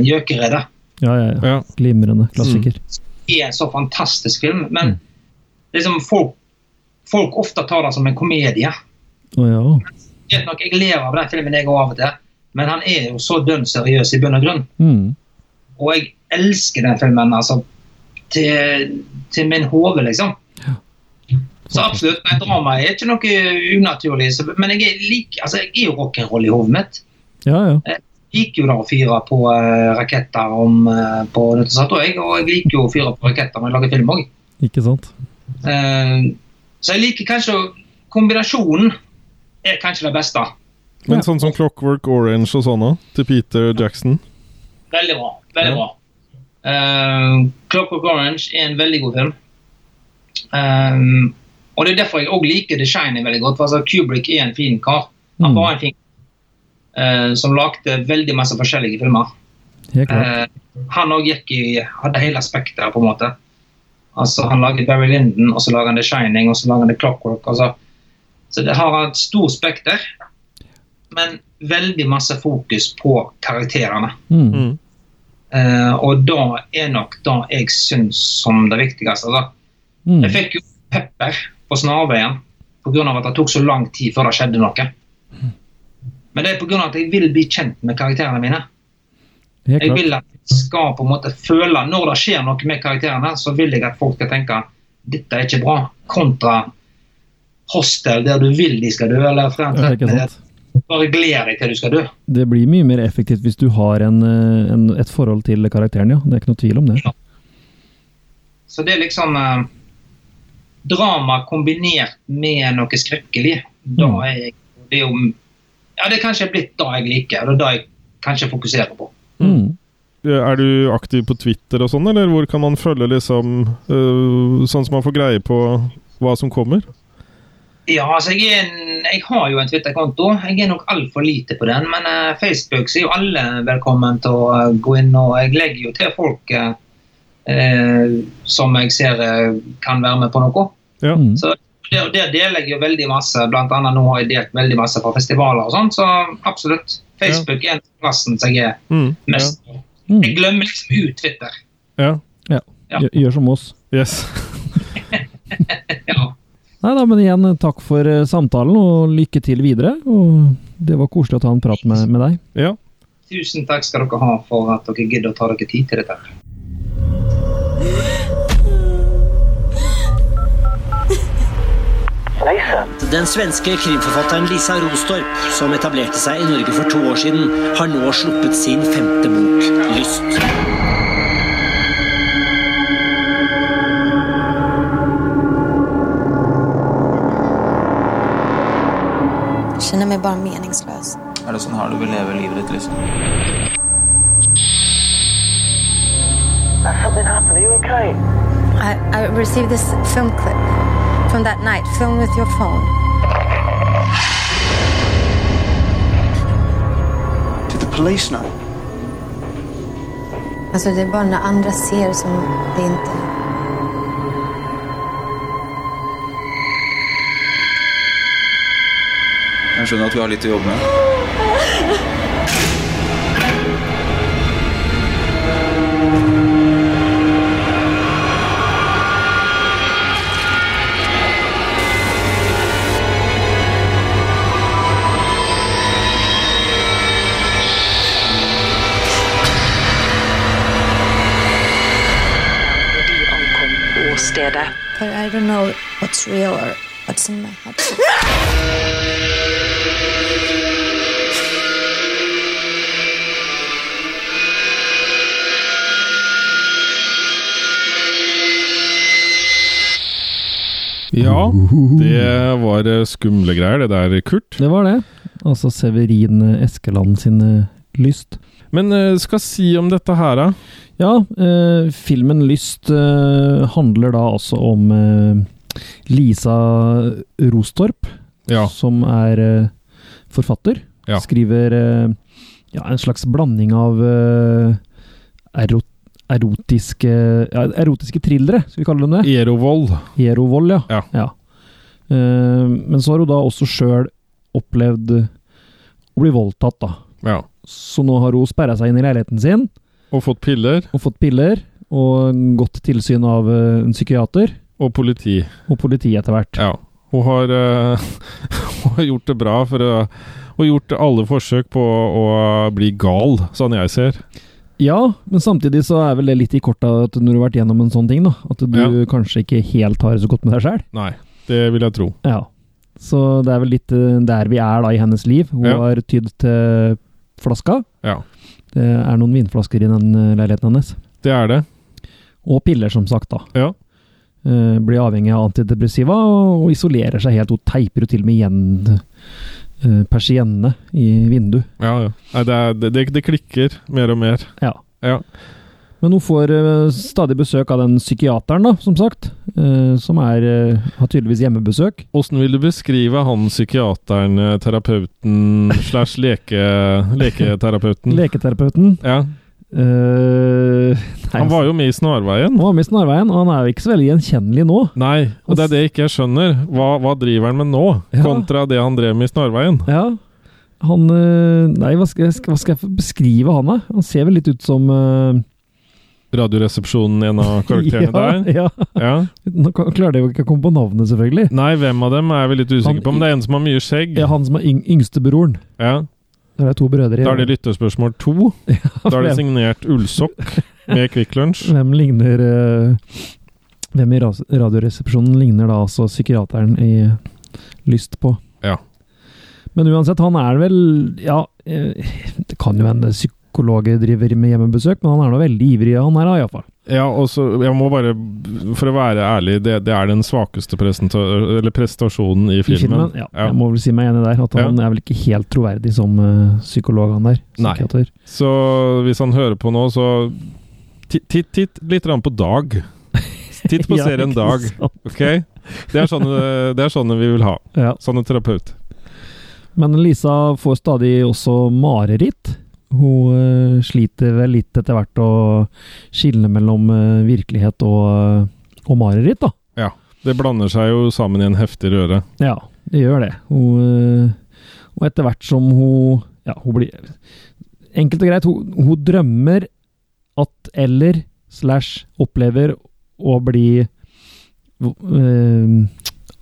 Gjøkeredet. Ja, ja, ja. Ja. Glimrende klassiker. Det er en så fantastisk film, men Mm. liksom folk, folk ofte tar det som en komedie. Oh, ja. Vet nok, Jeg ler av den filmen jeg går av og til, men han er jo så dønn seriøs i bunn og grunn. Mm. Og jeg elsker den filmen altså, til, til min hode, liksom. Så absolutt, nei, drama er ikke noe unaturlig. Så, men jeg er, like, altså, jeg er jo rock'n'roll i hodet mitt. Ja, ja. liker jo da å fyre på eh, raketter om, uh, på nyttårsaften, jeg, og jeg liker jo å fyre på raketter når jeg lager film òg. Ikke sant? så jeg liker kanskje Kombinasjonen er kanskje det beste. Men sånn som Clockwork Orange og sånne, til Peter Jackson? Veldig bra. veldig bra. Uh, Clockwork Orange er en veldig god film. Um, og Det er derfor jeg òg liker The Shining veldig godt. for altså Kubrick er en fin kar. Han Mm. var en fin uh, som lagde veldig masse forskjellige filmer. Eh, han òg gikk i hadde hele spekteret, på en måte. Altså, Han laget Barry Lyndon, og så lager han The Shining, og så lager han The Clockwork. Altså. Så det har et stort spekter, men veldig masse fokus på karakterene. Mm. Eh, og da er nok det jeg syns som det viktigste. Altså. Mm. Jeg fikk jo pepper på snarveien pga. at det tok så lang tid før det skjedde noe. Men det er pga. at jeg vil bli kjent med karakterene mine. Jeg vil at jeg skal på en måte føle Når det skjer noe med karakterene, så vil jeg at folk skal tenke dette er ikke bra, kontra Hostel, der du vil de skal dø, eller Friend Ja, ikke 13, sant? bare gleder deg til du skal dø. Det blir mye mer effektivt hvis du har en, en, et forhold til karakteren, ja. Det er ikke noe tvil om det. Så det er liksom eh, Drama kombinert med noe skrekkelig. Da Mm. er jeg Det er jo Ja, det er kanskje blitt det jeg liker, og det er det jeg kanskje fokuserer på. Mm. Er du aktiv på Twitter og sånn, eller hvor kan man følge liksom uh, Sånn som man får greie på hva som kommer? Ja, altså jeg, er en, jeg har jo en Twitter-konto. Jeg er nok altfor lite på den. Men uh, Facebook så er jo alle velkommen til å gå inn. Og jeg legger jo til folk eh, som jeg ser eh, kan være med på noe. Ja. Mm. Så der, der deler jeg jo veldig masse. Blant annet nå har jeg delt veldig masse fra festivaler og sånn. Så absolutt. Facebook er den plassen som jeg er Mm, mest på. Mm. Jeg glemmer liksom ut Twitter. ja. Ja. Gjør, gjør som oss. Yes. Ja. Nei da, men igjen, takk for eh, samtalen, og lykke til videre. Og det var koselig å ta en prat med, med deg. Ja. Tusen takk skal dere ha for at dere gidder å ta dere tid til dette. Den svenske krimforfatteren Lisa Rostorp, som etablerte seg i Norge for to år siden, har nå sluppet sin femte bok, 'Lyst'. Jeg kjenner meg bare meningsløs. Er det sånn her du vil leve livet ditt, liksom? I, I received this film clip from that night. filmed with your phone. Did the police know? Alltså det är bara när andra ser som det inte... Jeg skjønner at vi har litt å jobbe med. Vi head. ja. Det var skumle greier, det der, Kurt. Det var det. Altså Severin Eskeland sin eh, lyst. Men eh, skal si om dette her, da? Ja, eh, filmen Lyst eh, handler da altså om eh, Lisa Rostorp, Ja. som er eh, forfatter. Ja. Skriver eh, ja, en slags blanding av erot erotiske, erotiske thrillere, skal vi kalle dem det? Erovold. Erovold, ja. Ja. Men så har hun da også sjøl opplevd å bli voldtatt, da. Ja. Så nå har hun sperra seg inn i leiligheten sin Og fått piller. og fått piller, og godt tilsyn av eh, en psykiater Og politi. og politi etter hvert. Ja. Hun har, uh, hun har gjort det bra for å Og gjort alle forsøk på å bli gal, sånn jeg ser. Ja, men samtidig så er vel det litt i korta at når du har vært gjennom en sånn ting, da, at du Ja. kanskje ikke helt har det så godt med deg sjæl. Nei, det vil jeg tro. Ja. Så det er vel litt eh, der vi er da i hennes liv. Hun Ja. har tydd til flaska. Ja. Det er noen vinflasker i den eh, leiligheten hennes. Det er det. Og piller, som sagt, da. Ja. Uh, blir avhengig av antidepressiva og isolerer seg helt. Hun teiper jo til og med igjen uh, persiennene i vinduet. Ja, ja. Nei, det, er, det, det klikker mer og mer. Ja. Ja. Men hun får eh, stadig besøk av den psykiateren, da, som sagt. eh, som er, eh, har tydeligvis hjemmebesøk. Åssen vil du beskrive han psykiateren, terapeuten slash leke, leketerapeuten? Leketerapeuten. ja. Uh, nei, Han var jo med i Snarveien. Han var med i Snarveien, og han er jo ikke så veldig gjenkjennelig nå. Nei, og det er det jeg ikke skjønner. Hva, hva driver han med nå, Ja. kontra det han drev med i Snarveien? Ja. Han Nei, hva skal, jeg, hva skal jeg beskrive han, da? Han ser vel litt ut som eh, Radioresepsjonen, en av karakterene der. ja, ja. Ja. Nå klarer jeg jo ikke å komme på navnet, selvfølgelig. Nei, hvem av dem er vi litt Han- på, men det er en som har mye skjegg. Ja, han som er yng yngstebroren. Ja. Da er to brødre. Da er det lyttespørsmål to. Da er det signert Ullsokk med Kvikk Lunsj. Hvem ligner uh, Hvem i Radioresepsjonen ligner da altså psykiateren i Lyst på? Ja. Men uansett, han er vel Ja, eh, det kan jo hende psykologer driver med hjemmebesøk, men han er nå veldig ivrig, han her, iallfall. Ja, og så Jeg må bare, for å være ærlig, det, det er den svakeste prestasjonen i I filmen. ja. Ja, Jeg må vel si meg enig der. At han er vel ikke helt troverdig som uh, psykolog, han der. Nei. Så hvis han hører på nå, så titt, titt, litt på Dag. Titt på Ja, serien Dag, ok? Det er, sånne, det er sånne vi vil ha. Ja. Sånne terapeut. Men Lisa får stadig også mareritt. Hun eh, sliter vel litt etter hvert å skille mellom eh, virkelighet og, eh, og mareritt, da. Ja. Det blander seg jo sammen i en heftig røre. Ja, det gjør det. Hun, og etter hvert som hun Ja, hun blir Enkelt og greit, hun, hun drømmer at eller slash opplever å bli eh,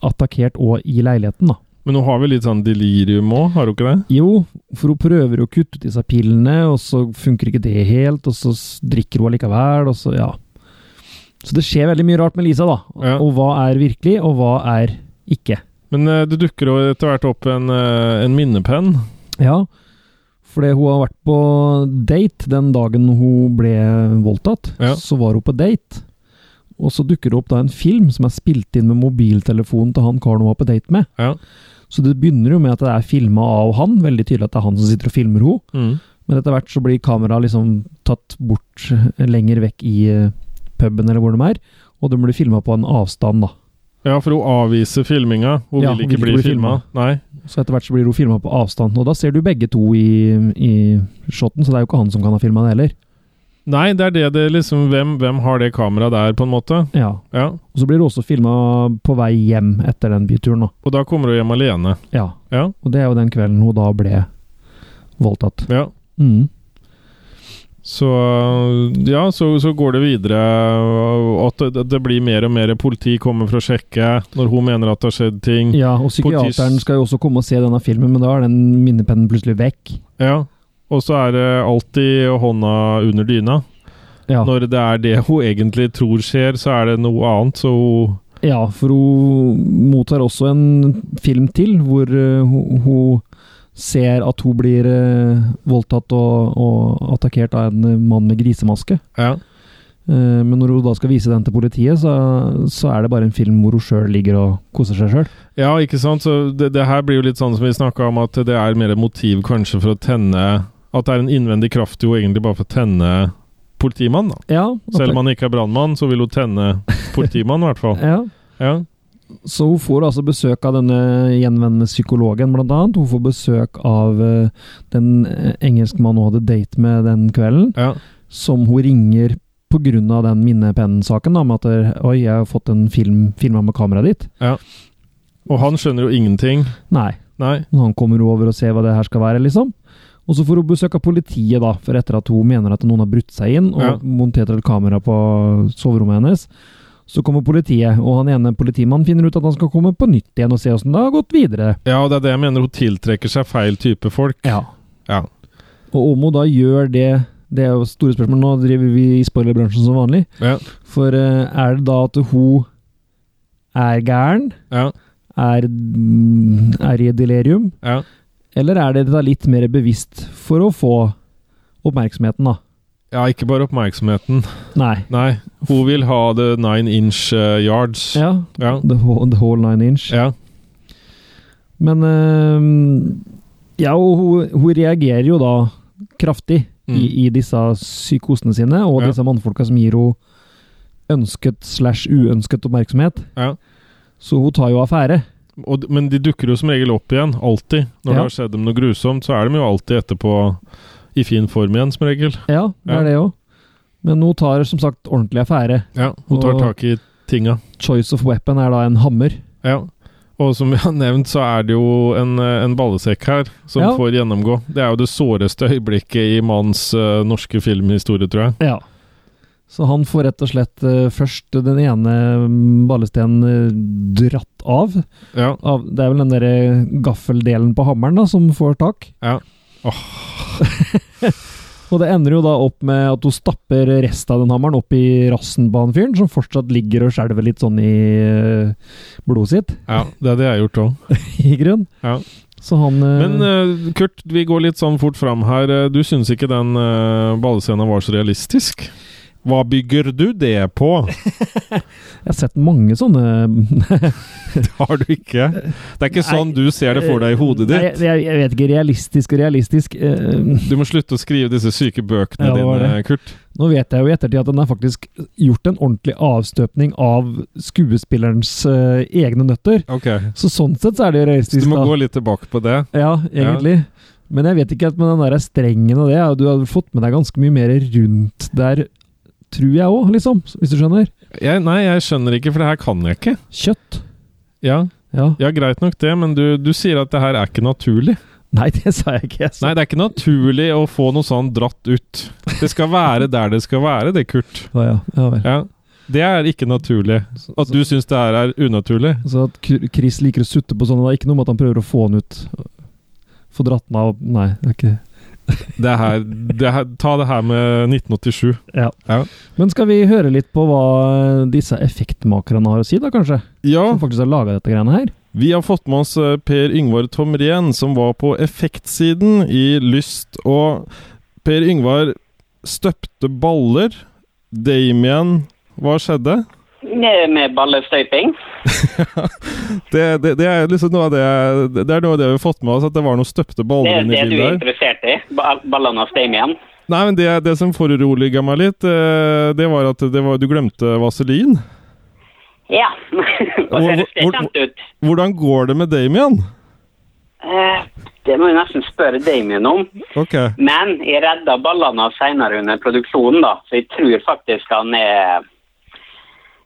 attakkert og i leiligheten, da. Men hun har vel litt sånn delirium òg, har hun ikke det? Jo, for hun prøver å kutte ut disse pillene, og så funker ikke det helt, og så drikker hun allikevel, og så, ja. Så det skjer veldig mye rart med Lisa, da. Ja. Og hva er virkelig, og hva er ikke. Men uh, det dukker jo etter hvert opp en, uh, en minnepenn. Ja, fordi hun har vært på date den dagen hun ble voldtatt. Ja. Så var hun på date, og så dukker det opp da en film som er spilt inn med mobiltelefonen til han karen hun var på date med. Ja. Så det begynner jo med at det er filma av han, veldig tydelig at det er han som sitter og filmer henne. Mm. Men etter hvert så blir kameraet liksom tatt bort eh, lenger vekk i eh, puben eller hvor de er, og de blir filma på en avstand, da. Ja, for hun avviser filminga. Hun Ja, vil hun ikke vil bli bli filma. Nei. Så etter hvert så blir hun filma på avstand, og da ser du begge to i, i shoten, så det er jo ikke han som kan ha filma det heller. Nei, det er det det liksom Hvem, hvem har det kameraet der, på en måte? Ja. Ja. Og så blir det også filma på vei hjem etter den byturen, da. Og da kommer du hjem alene. Ja. Ja. Og det er jo den kvelden hun da ble voldtatt. Ja. Mm. Så ja, så, så går det videre at det, det blir mer og mer politi kommer for å sjekke når hun mener at det har skjedd ting. Ja, og psykiateren skal jo også komme og se denne filmen, men da er den minnepennen plutselig vekk. Ja. Og så er det alltid hånda under dyna. Ja. Når det er det hun egentlig tror skjer, så er det noe annet, så hun Ja, for hun mottar også en film til hvor eh, hun, ser at hun blir eh, voldtatt og, og attakkert av en mann med grisemaske. Ja. Eh, men når hun da skal vise den til politiet, så, så er det bare en film hvor hun sjøl ligger og koser seg sjøl. Ja, ikke sant? Så det, det her blir jo litt sånn som vi snakka om, at det er mer motiv kanskje for å tenne At det er en innvendig kraft jo egentlig bare for å tenne politimann, da. Ja, Selv om han ikke er brannmann, så vil hun tenne politimann, i hvert fall. ja. Ja. Så hun får altså besøk av denne gjenvendende psykologen, blant annet. Hun får besøk av eh, den eh, engelskmannen hun hadde date med den kvelden, ja. som hun ringer av den minnepennen-saken, med at der, Oi, jeg har fått en film filma med kameraet ditt. Ja. Og han skjønner jo ingenting. Nei. Nei. Men han kommer over og ser hva det her skal være, liksom. Og så får hun besøk av politiet, da, for etter at hun mener at noen har brutt seg inn og Ja. montert et kamera på soverommet hennes. Så kommer politiet, og han ene politimannen finner ut at han skal komme på nytt igjen og se åssen det har gått videre. Ja, og det er det jeg mener. Hun tiltrekker seg feil type folk. Ja. Ja. Og om hun da gjør det Det er jo store spørsmål. Nå driver vi i spoilerbransjen som vanlig. Ja. For eh, er det da at hun er gæren? Ja. Er, mm, er i delirium? Ja. Eller er det da litt mer bevisst for å få oppmerksomheten, da? ja, ikke bare oppmerksomheten. Nei. Nei. Hun vil ha the nine inch uh, yards. Ja. Ja. The, whole, the whole nine inch. Ja. Men uh, Ja, hun, hun reagerer jo da kraftig Mm. i, i disse psykosene sine, og Ja. disse mannfolka som gir henne ønsket slash uønsket oppmerksomhet. Ja. Så hun tar jo affære. Og, men de dukker jo som regel opp igjen. Alltid. Når Ja. det har skjedd dem noe grusomt, så er de jo alltid etterpå i fin form igjen, som regel. Ja, det Ja. er det òg. Men hun tar som sagt ordentlig affære. Ja, Hun tar tak i tinga. Choice of weapon er da en hammer. Ja. Og som vi har nevnt, så er det jo en, eh, en ballesekk her som Ja. får gjennomgå. Det er jo det såreste øyeblikket i manns uh, norske filmhistorie, tror jeg. Ja. Så han får rett og slett eh, først den ene ballestenen eh, dratt av. Ja. av. Det er vel den der gaffeldelen på hammeren da, som får tak. Ja. Og det ender jo da opp med at hun stapper resten av den hammeren opp i rassen på han fyren, som fortsatt ligger og skjelver litt sånn i eh, blodet sitt, ja, det det jeg gjort òg. i grunn. Ja. Så han eh, Men uh, Kurt, vi går litt sånn fort fram her. Eh, Du syns ikke den uh, ballescenen var så realistisk? Hva bygger du det på? Jeg har sett mange sånne Det har du ikke. Det er ikke sånn du ser det for deg i hodet Nei, ditt. jeg, jeg vet ikke. Realistisk og realistisk. eh, Du må slutte å skrive disse syke bøkene Ja, dine. Kurt. Nå vet jeg jo i ettertid at den har faktisk gjort en ordentlig avstøpning av skuespillerens uh, egne nøtter. Okay. Så sånn sett så er det jo Så du må da. gå litt tilbake på det. Ja, egentlig. Men jeg vet ikke at med den der strengen og det. Du har fått med deg ganske mye mer rundt der, tror jeg òg, liksom. Hvis du skjønner. Jeg, nei, jeg skjønner ikke, for det her kan jeg ikke. Kjøtt. Ja, Ja. ja greit nok det, men du, du sier at det her er ikke naturlig. Nei, det sa jeg ikke. Jeg sa. Nei, det er ikke naturlig å få noe sånn dratt ut. Det skal være der det skal være, det, Kurt. Å, ja. ja vel. Ja. Det er ikke naturlig. At du syns det her er unaturlig. Så at Chris liker å sutte på sånne, det er ikke noe med at han prøver å få den ut. Få dratt den av Nei, det er ikke Det her, det her, ta det her med 1987. Ja. Ja. Men skal vi høre litt på hva disse effektmakerne har å si, da, kanskje? Ja, Som faktisk har laga dette greiene her? vi har fått med oss eh, Per Yngvar Tomren, som var på effektsiden i Lyst. Og Per Yngvar støpte baller. Damien Hva skjedde? Med ballestøyping. Det, det, det er liksom noe av det Det er noe av det vi har fått med oss, at det var noen støpte baller inni inni det er det du er interessert i? Ballene av Damien? Nei, men det, det som foruroliga meg litt, eh, det var at det var, du glemte vaselin. Ja. Det hvor- kjent ut? Hvordan går det med Damien? Eh, Det må jeg nesten spørre Damien om. Okay. Men jeg redda ballene senere under produksjonen, da. Så jeg tror faktisk han er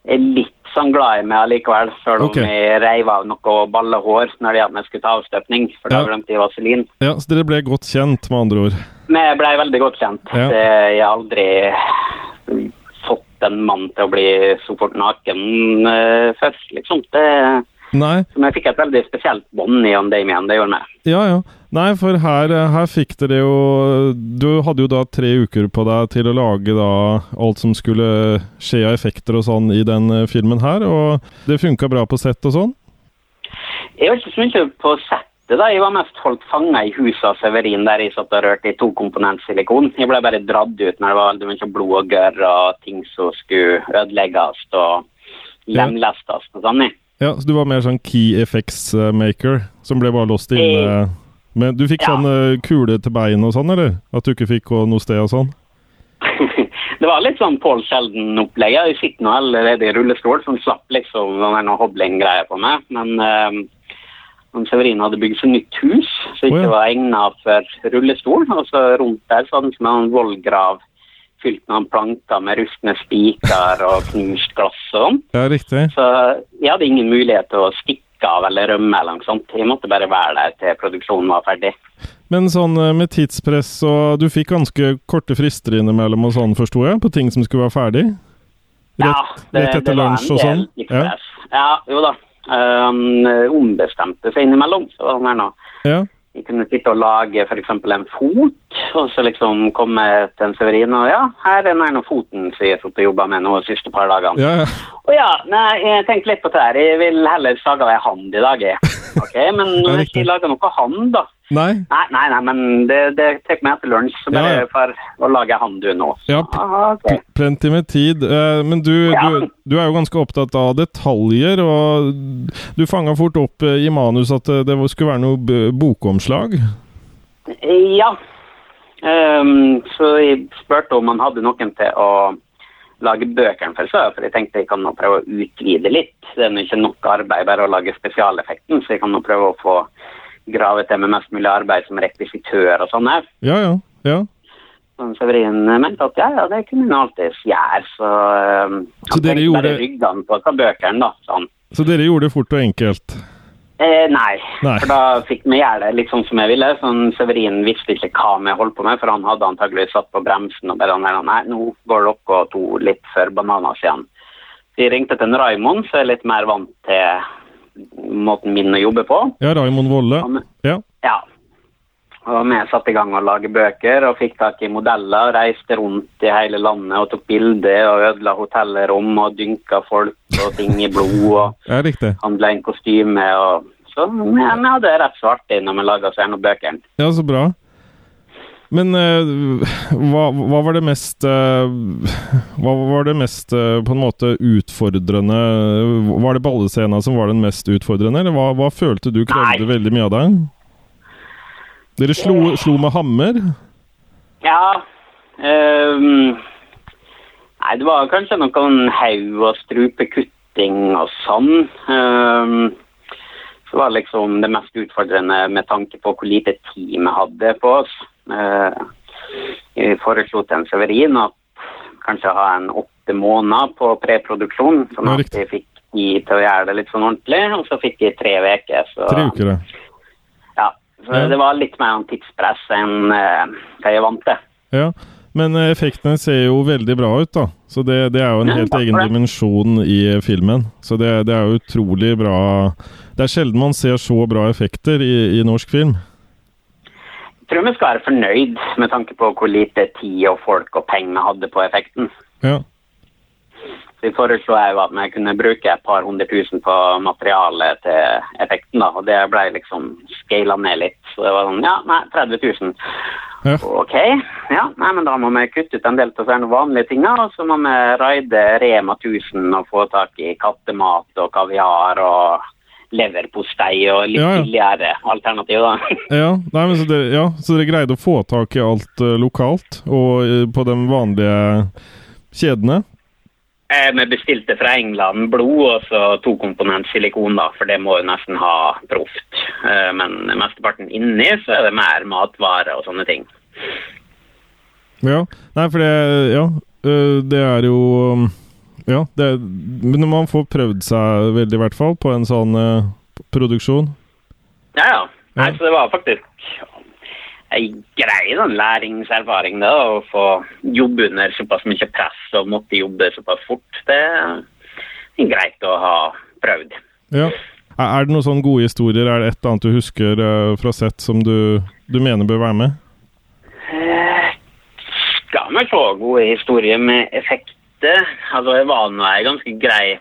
litt sånn glad i meg allikevel. Selv om okay. jeg reiv av noe ballehår når det gjaldt jeg skulle ta avstøpning. For da Ja. glemte jeg vaselin. Ja, Så dere ble godt kjent, med andre ord. Vi blei veldig godt kjent. Ja. Jeg har aldri fått en mann til å bli så fort naken uh, først, liksom. Det, Nei, men jeg fikk et veldig spesielt bånd i Damien. Det gjorde meg. ja ja. Nei, for her, her fikk dere jo Du hadde jo da tre uker på deg til å lage da alt som skulle skje av effekter og sånn i den eh, filmen her, og det funka bra på sett og sånn? Jeg var ikke så mye på settet. da. Jeg var mest holdt fanga i huset av Severin der jeg satt og rørte i tokomponentsilikon. Jeg ble bare dratt ut når det var veldig mye blod og gørr og ting som skulle ødelegges og lemlestes og sånn. jeg. Ja, så du var mer sånn key effects eh, maker, som ble bare låst inne Men du fikk Ja. sånn eh, kule til bein og sånn, eller? At du ikke fikk gå noe sted og sånn? det var litt sånn Paul Sheldon-opplegg. Jeg sitter nå allerede i rullestol, som slapp liksom den hobling-greia på meg. Men um, Severin hadde bygd seg nytt hus så ikke oh, ja. var egnet for rullestol. Og så rundt der så hadde han som en vollgrav fylt med planker med rustne spiker og knust glass og sånn. Ja, riktig. Så jeg hadde ingen mulighet til å stikke av eller rømme eller noe sånt. Jeg måtte bare være der til produksjonen var ferdig. Men sånn eh, med tidspress og Du fikk ganske korte frister innimellom og sånn, forsto jeg? På ting som skulle være ferdig? Rett, rett etter lunsj og sånn? Ja. Ja, jo da. Um, ombestemte seg innimellom. Så han er nå ja. Jeg kunne sitte og lage f.eks. en fot, og så liksom komme til en Severin og ja, her er den foten som jeg har jobba med nå de siste par dagene. Ja, ja. Og ja, nei, jeg tenkte litt på det her. Jeg vil heller sage av ei hand i dag, jeg. Ok, men nå har ikke laga noe hand, da Nei? Nei, nei, nei, men det, det tar meg etter lunsj, så bare Ja, for å lage hand du nå. Ja, Ah, ok. Plenty med tid. eh, Men du, Ja. du, du er jo ganske opptatt av detaljer, og du fanga fort opp eh, i manus at eh, det skulle være noe bokomslag. Ja. Um, så jeg spurte om han hadde noen til å lage bøkene for seg, for jeg tenkte jeg kan nå prøve å utvide litt. Det er ikke nok arbeid bare å lage spesialeffekten, så jeg kan nå prøve å få gravet det med mest mulig arbeid som rekvisitør og sånn her. Ja, ja. ja. Så Severin mente at ja, ja, det kunne han alltids gjøre, så um, Så dere gjorde- bare ryggene på bøkene, da. Sånn. Så dere gjorde det fort og enkelt. Eh, nei. Nei. for da fikk vi gjøre det litt sånn som jeg ville. Sånn, Severin visste ikke hva vi holdt på med, for han hadde antagelig satt på bremsen og bare nei, nå går dere to litt for bananas igjen. Vi ringte til en Raymond, som er litt mer vant til måten min å jobbe på. Ja, Raymond Wolle. Ja. Ja. Og vi satte i gang å lage bøker og fikk tak i modeller. Reiste rundt i hele landet og tok bilder og ødela hotellrom og dynka folk og ting i blod. og ja, handla inn kostyme og Så vi, vi hadde rett så artig når vi laga bøkene. Ja, så bra. Men uh, hva, hva var det mest uh, Hva var det mest uh, på en måte utfordrende Var det ballescena som var den mest utfordrende, eller hva, hva følte du krevde Nei. veldig mye av deg? Dere slo, slo med hammer? Ja Um, Nei, det var kanskje noen haug og strupekutting og sånn. Um, det var liksom det mest utfordrende med tanke på hvor lite tid vi hadde på oss. Eh, vi foreslo til en Severin at kanskje ha en åtte måneder på preproduksjon, sånn at vi fikk tid til å gjøre det litt sånn ordentlig, og så fikk vi tre uker. Så, Tre uker. Ja, så Ja. det var litt mer en tidspress enn eh, hva jeg vant til. Ja. Men eh, effektene ser jo veldig bra ut, da. Så det, det er jo en Ja, helt egen det. dimensjon i filmen. Så det, det er jo utrolig bra Det er sjelden man ser så bra effekter i, i norsk film. Jeg tror vi skal være fornøyd med tanke på hvor lite tid og folk og penger hadde på effekten. Ja. Så foreslo jeg jo at vi kunne bruke et par hundre tusen på materialet til effekten, da, og det ble liksom scala ned litt. Så det var sånn, ja, nei, 30 000. Ja. Ok, ja, nei, men da må vi kutte ut en del av de vanlige tingene, og så må vi raide Rema 1000 og få tak i kattemat og kaviar og leverpostei og litt Ja, ja. billigere alternativ, da. Ja, nei, men så, dere, ja, så dere greide å få tak i alt uh, lokalt og uh, på de vanlige kjedene? Eh, Vi bestilte fra England blod og så to komponent silikon, da, for det må jo nesten ha proft. Eh, Men mesteparten inni så er det mer matvarer og sånne ting. Ja. Nei, for det Ja, øh, det er jo um, Ja, det er, Men man får prøvd seg veldig, i hvert fall, på en sånn eh, produksjon Ja, ja. Nei, så det var faktisk ei grei sånn læringserfaring, da, å få jobbe under såpass mye press og måtte jobbe såpass fort. Det er greit å ha prøvd. Ja. Er det noen sånne gode historier? Er det et eller annet du husker øh, fra sett som du, du mener bør være med? Eh, Skal vi se gode historier med effekter? Altså, det var nå ei ganske grei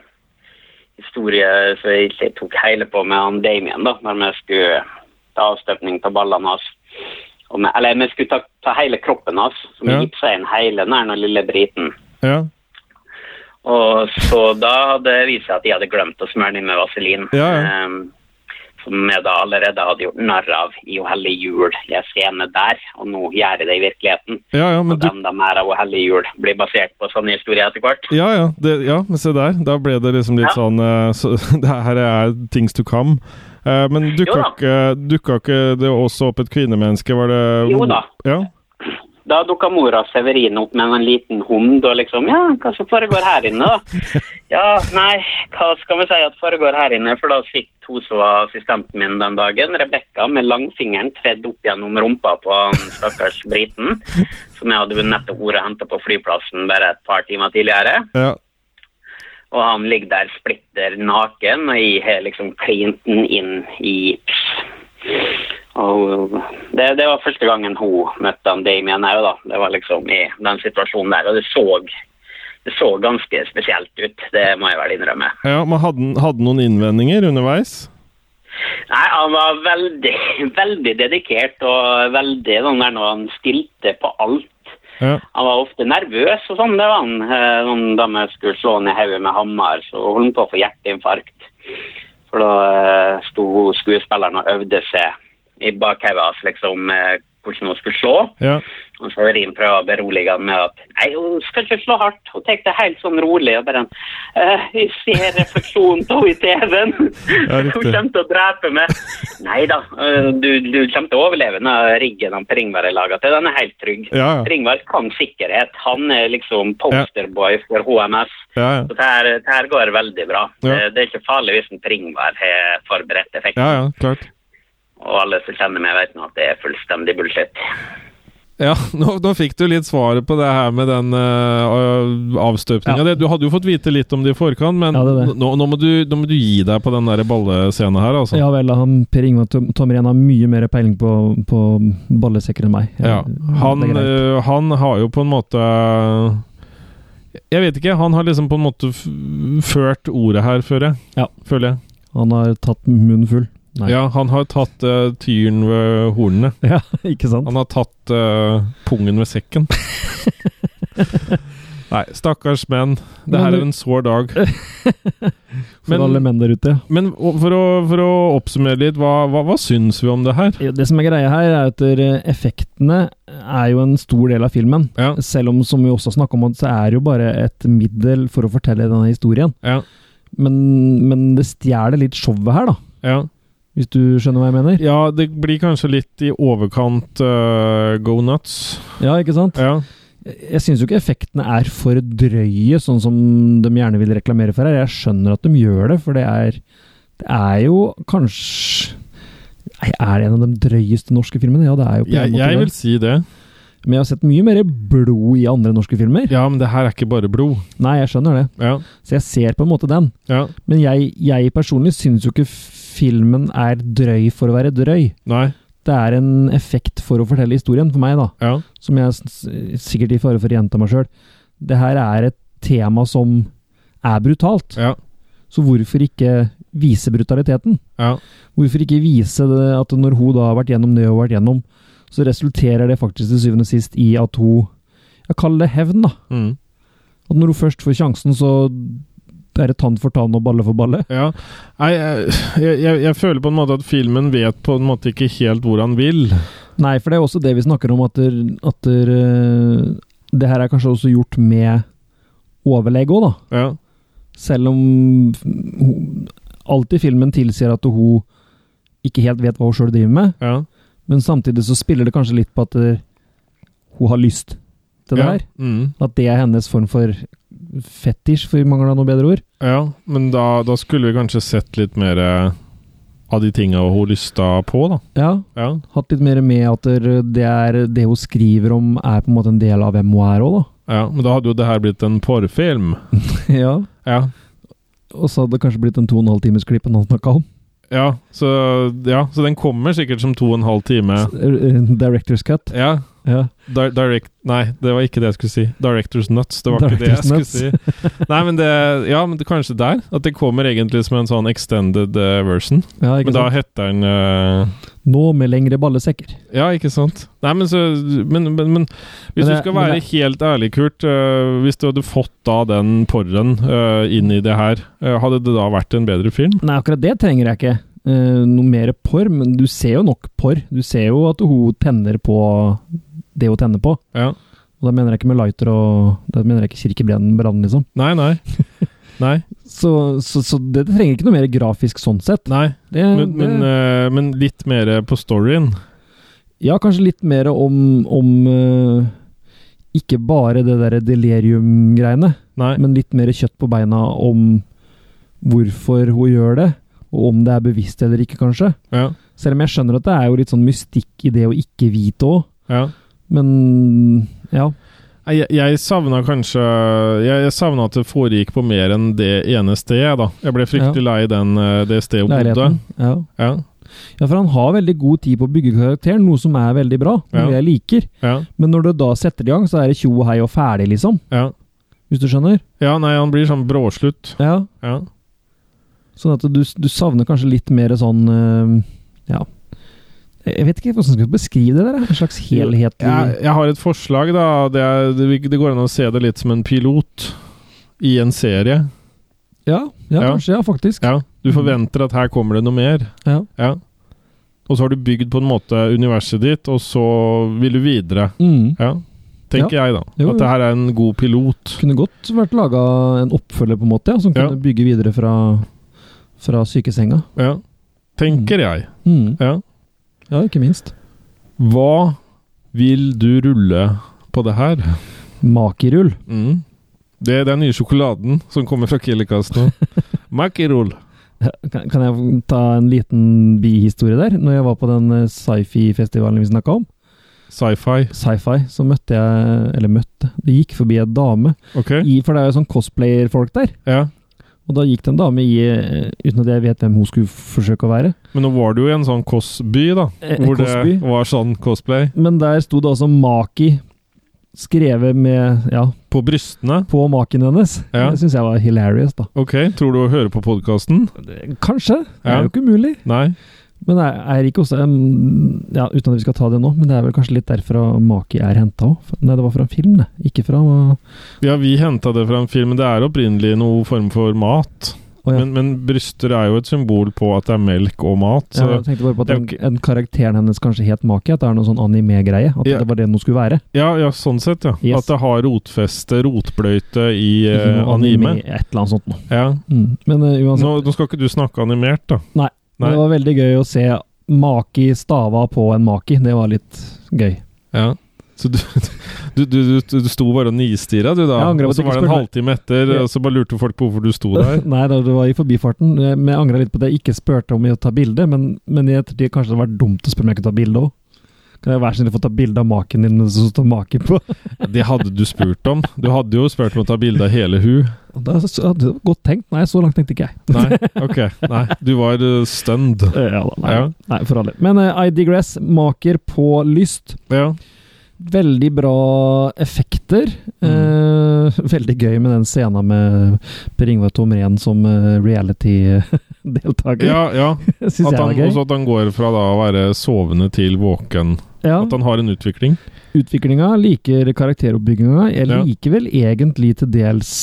historie som jeg ikke tok hele på med han Damien, da, når vi skulle ta avstøpning av ballene hans. Vi, eller vi skulle ta, ta hele kroppen hans, så vi Ja. gipsa inn hele den lille briten. Ja. Og så da hadde det vist seg at de hadde glemt å smøre den med vaselin. Ja, ja. Um, som jeg da allerede hadde gjort narr av i O hellige jul jeg en scene der, og nå gjør jeg det i virkeligheten. Ja, ja, men Og du de er av O hellige jul blir basert på sånne historier etter hvert. Ja, ja, det, ja, men se der. Da ble det liksom litt Ja. sånn uh, så, Det her er things to come. Eh, men dukka ikke, dukka ikke det også opp et kvinnemenneske? Var det Jo da. Ja. Da dukka mora Severin opp med en liten hund og liksom Ja, hva som foregår her inne, da? Ja, nei, hva skal vi si at foregår her inne? For da fikk hun som var assistenten min den dagen, Rebekka, med langfingeren tredd opp gjennom rumpa på han stakkars briten, som jeg hadde nettopp vært og henta på flyplassen bare et par timer tidligere. ja. Og han ligger der splitter naken, og jeg har liksom klint den inn i gips. Og det, det var første gangen hun møtte han Damien òg, da. Det var liksom i den situasjonen der. Og det så, det så ganske spesielt ut, det må jeg vel innrømme. ja men hadde han hadde han noen innvendinger underveis? Nei, han var veldig, veldig dedikert og veldig sånn der når han stilte på alt. Ja. Han var ofte nervøs og sånn, det var han. Eh, da vi skulle slå han i hodet med hammer, så holdt han på å få hjerteinfarkt. For da eh, sto skuespilleren og øvde seg i bakhodet hans liksom hvordan hun skulle slå. Ja. Og så berolige han med at nei, hun skal ikke slå hardt. Hun tar det helt sånn rolig. og bare uh, Jeg ser refleksjonen av henne i TV-en. Ja, hun kommer til å drepe meg. Nei da, uh, du, du kommer til å overleve når riggen han Ringvar er laga til. Den er helt trygg. Ja, ja. Ringvar kan sikkerhet. Han er liksom posterboy for HMS. Så det her, det her går veldig bra. Det, det er ikke farlig hvis en Ringvar har forberedt effekten. ja, ja, klart. Og alle som kjenner meg, vet nå at det er fullstendig bullshit. Ja, nå, nå fikk du litt svaret på det her med den uh, avstøpninga. Ja. Du hadde jo fått vite litt om det i forkant, men Ja, det det. Nå, nå, må du, nå må du gi deg på den der ballescenen her, altså. Ja vel, han, Per Ingvar Tom- Tomren har mye mer peiling på, på ballesekker enn meg. Ja. Han, øh, han har jo på en måte Jeg vet ikke. Han har liksom på en måte f ført ordet her, føler jeg. Ja. Føler jeg. Han har tatt munnen full. Nei. Ja, han har tatt uh, tyren ved hornene. Ja, ikke sant? Han har tatt uh, pungen ved sekken. Nei, stakkars menn. Det her er en sår dag. For Men- alle menn der ute. Men for å, for å oppsummere litt, hva, hva, hva syns vi om det her? Det som er greia her, er at eh, effektene er jo en stor del av filmen. Ja. Selv om, som vi også snakka om, så er det jo bare et middel for å fortelle denne historien. Ja. Men, men det stjeler litt showet her, da. Ja. Hvis du skjønner hva jeg mener? ja, det blir kanskje litt i overkant uh, go nuts. Ja, ikke sant? Ja. Jeg syns jo ikke effektene er for drøye, sånn som de gjerne vil reklamere for her. Jeg skjønner at de gjør det, for det er, det er jo kanskje Er det en av de drøyeste norske filmene? Ja, det er jo på en Jeg, måte jeg vil si det. Men jeg har sett mye mer blod i andre norske filmer. Ja, men det her er ikke bare blod. Nei, jeg skjønner det. Ja. Så jeg ser på en måte den. Ja. Men jeg, jeg personlig syns jo ikke filmen er drøy for å være drøy. Nei. Det er en effekt for å fortelle historien, for meg, da. Ja. Som jeg sikkert i fare for å gjenta meg sjøl. Det her er et tema som er brutalt. Ja. Så hvorfor ikke vise brutaliteten? Ja. Hvorfor ikke vise det at når hun da har vært gjennom det hun har vært gjennom, så resulterer det faktisk til syvende og sist i at hun Jeg kaller det hevn, da. Mm. At når hun først får sjansen, så er det tann for tann og balle for balle. Ja. Nei, jeg, jeg, jeg, føler på en måte at filmen vet på en måte ikke helt hvor han vil. Nei, for det er også det vi snakker om, at, der, at der, eh, det her er kanskje også gjort med overlegg òg, da. Ja. Selv om hun, alt i filmen tilsier at hun ikke helt vet hva hun sjøl driver med, Ja. men samtidig så spiller det kanskje litt på at eh, hun har lyst til det ja. her. Mm. At det er hennes form for fetisj, for vi mangler noe bedre ord. ja. Men da, da skulle vi kanskje sett litt mer eh, av de tinga hun lysta på, da. Ja, Ja. hatt litt mer med at det er det hun skriver om, er på en måte en del av hvem hun er òg, ja. Men da hadde jo det her blitt en porrfilm. ja. Ja. Og så hadde det kanskje blitt en to og en halv times klipp han snakka om. Ja så, ja, så den kommer sikkert som to og en halv time. Eh, Director's cut. Ja. Ja. Di direct Nei, det var ikke det jeg skulle si. Directors Nuts. Det var ikke det jeg nuts. skulle si. Nei, men det Ja, men det, kanskje der. At det kommer egentlig som en sånn extended uh, version. Ja, ikke Men da heter den uh, Nå med lengre ballesekker. Ja, ikke sant? Nei, men så Men, men, men hvis Men du skal være det- helt ærlig, Kurt. Uh, hvis du hadde fått da den porren inn i det her, hadde det da vært en bedre film? Nei, akkurat det trenger jeg ikke. Uh, noe mer porr, men du ser jo nok porr. Du ser jo at hun tenner på det å tenne på. Ja. Og da mener jeg ikke med lighter og Da mener jeg ikke kirkebrennen, liksom. Nei, nei. Nei. Så, så, så det trenger ikke noe mer grafisk sånn sett. nei. Det, Men, men, det, eh, men litt mer på storyen. ja, kanskje litt mer om, om uh, Ikke bare det derre delirium-greiene, Nei. men litt mer kjøtt på beina om hvorfor hun gjør det, og om det er bevisst eller ikke, kanskje. Ja. Selv om jeg skjønner at det er jo litt sånn mystikk i det å ikke vite òg, ja. Men ja. Jeg, jeg savna kanskje Jeg, jeg savna at det foregikk på mer enn det ene stedet, da. Jeg ble fryktelig lei den, eh, det stedet hun bodde. Ja. Ja. ja, for han har veldig god tid på å bygge karakteren, noe som er veldig bra, noe Ja. jeg liker. Ja. Men når du da setter i gang, så er det tjo og hei og ferdig, liksom. Ja. Hvis du skjønner? ja, nei, han blir sånn bråslutt. Ja. Ja. Sånn at du, du savner kanskje litt mer sånn øh, Ja. Jeg vet ikke hvordan jeg skal beskrive det der. En slags helhetlig Jeg, jeg har et forslag, da. Det, er, det, det går an å se det litt som en pilot i en serie. Ja, ja, Ja. kanskje. Ja, faktisk. Ja. Du forventer at her kommer det noe mer. Ja. Ja. Og så har du bygd på en måte universet ditt, og så vil du videre. Mm. Ja. Tenker jeg, da. Jo, jo. At det her er en god pilot. Kunne godt vært laga en oppfølger, på en måte, ja, som Ja. kunne bygge videre fra, fra sykesenga. Ja. Tenker jeg. Mm. Ja. Ja, ikke minst. Hva vil du rulle på det her? Makirull. Mm. Det er den nye sjokoladen som kommer fra Killikast nå. Makirull. Kan jeg ta en liten bihistorie der? Når jeg var på den eh, sci-fi-festivalen vi snakka om, Sci-fi. sci-fi, så møtte jeg Eller møtte Det gikk forbi en dame. Ok. I, for det er jo sånn cosplayer-folk der. Ja. Og da gikk det en dame i eh, Uten at jeg vet hvem hun skulle forsøke å være. Men nå var det jo i en sånn Koss-by, da. Eh, Hvor Cosby. det var sånn cosplay. Men der sto det altså Maki skrevet med Ja, På brystene. på maken hennes. Ja. Det syns jeg var hilarious, da. Ok, tror du å høre på podkasten? Kanskje. Det er jo ikke umulig. Nei. Men er, er ikke også um, Ja, uten at vi skal ta det nå, men det er vel kanskje litt derfra Maki er henta òg? Nei, det var fra en film, det. Ikke fra Ja, vi henta det fra en film, det er opprinnelig noe form for mat. Oh, ja. Men, men bryster er jo et symbol på at det er melk og mat. ja, Jeg tenkte bare på at den, en, karakteren hennes kanskje het Maki. At det er noe sånn anime-greie. At Ja. det var det noe skulle være. ja, ja, sånn sett, ja. Yes. At det har rotfeste, rotbløyte i uh, anime. anime. Et eller annet sånt noe. Ja. Mm. Men uh, uansett, Nå, nå skal ikke du snakke animert, da. Nei. Nei. det var veldig gøy å se Maki stava på en Maki. Det var litt gøy. Ja. Så du, du, du, du, du sto bare og nistirra, du da? Og så var det en halvtime etter, Ja. og så bare lurte folk på hvorfor du sto der? Nei, da, det var i forbifarten. Eh, Men jeg angra litt på at jeg ikke spurte om å ta bilde, men, men i ettertid kanskje det var dumt å spørre om jeg kunne ta bilde òg. Kan jeg være snill å få ta bilde av maken din som står Maki på? Det hadde du spurt om. Du hadde jo spurt om å ta bilde av hele hun. Det hadde godt tenkt. Nei, så langt tenkte ikke jeg. Nei, ok. Nei, du var uh, stunned. Eh, Ja, da, nei, Ja. nei, for alle. Men uh, I digress. Maker på lyst. Ja. Veldig bra effekter. Eh, veldig gøy med den scenen med Per Ingvar Tomren som uh, reality-deltaker. Ja, ja. At han, gøy. også at han går fra da å være sovende til våken. Ja, At han har en utvikling. utviklinga, liker karakteroppbygginga. Jeg liker vel egentlig til dels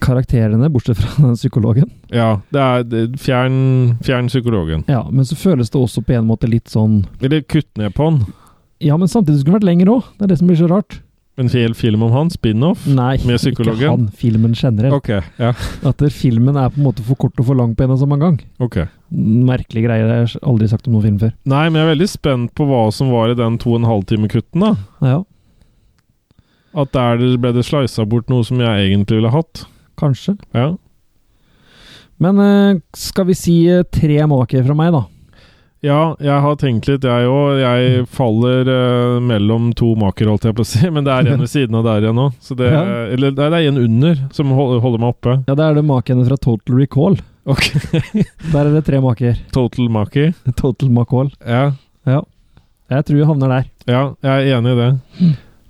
karakterene, bortsett fra den psykologen. Ja, det er det, fjern, fjern psykologen. Ja, men så føles det også på en måte litt sånn Eller kutt ned på han. Ja, men samtidig skulle det vært lenger òg. Det er det som blir så rart. En hel film om han, spin-off. Nei, Med ikke han. Filmen generelt. Okay, ja. At filmen er på en måte for kort og for lang på en og samme gang. ok. Merkelig greie. Det har jeg aldri sagt om noen film før. Nei, men jeg er veldig spent på hva som var i den to og en halv time kutten, da. Ja, At der ble det slisa bort noe som jeg egentlig ville hatt. kanskje. Ja. Men eh, skal vi si eh, tre maker fra meg, da? Ja, jeg har tenkt litt, jeg òg. Jeg faller uh, mellom to maker, holdt jeg på å si. Men det er en ved siden av der igjen. Det, Ja. Eller nei, det er en under som holder meg oppe. Ja, Det er det makene fra Total Recall. Ok. Der er det tre maker. Total Maki. Total Macall. Ja. Ja. Jeg tror jeg havner der. ja, jeg er enig i det.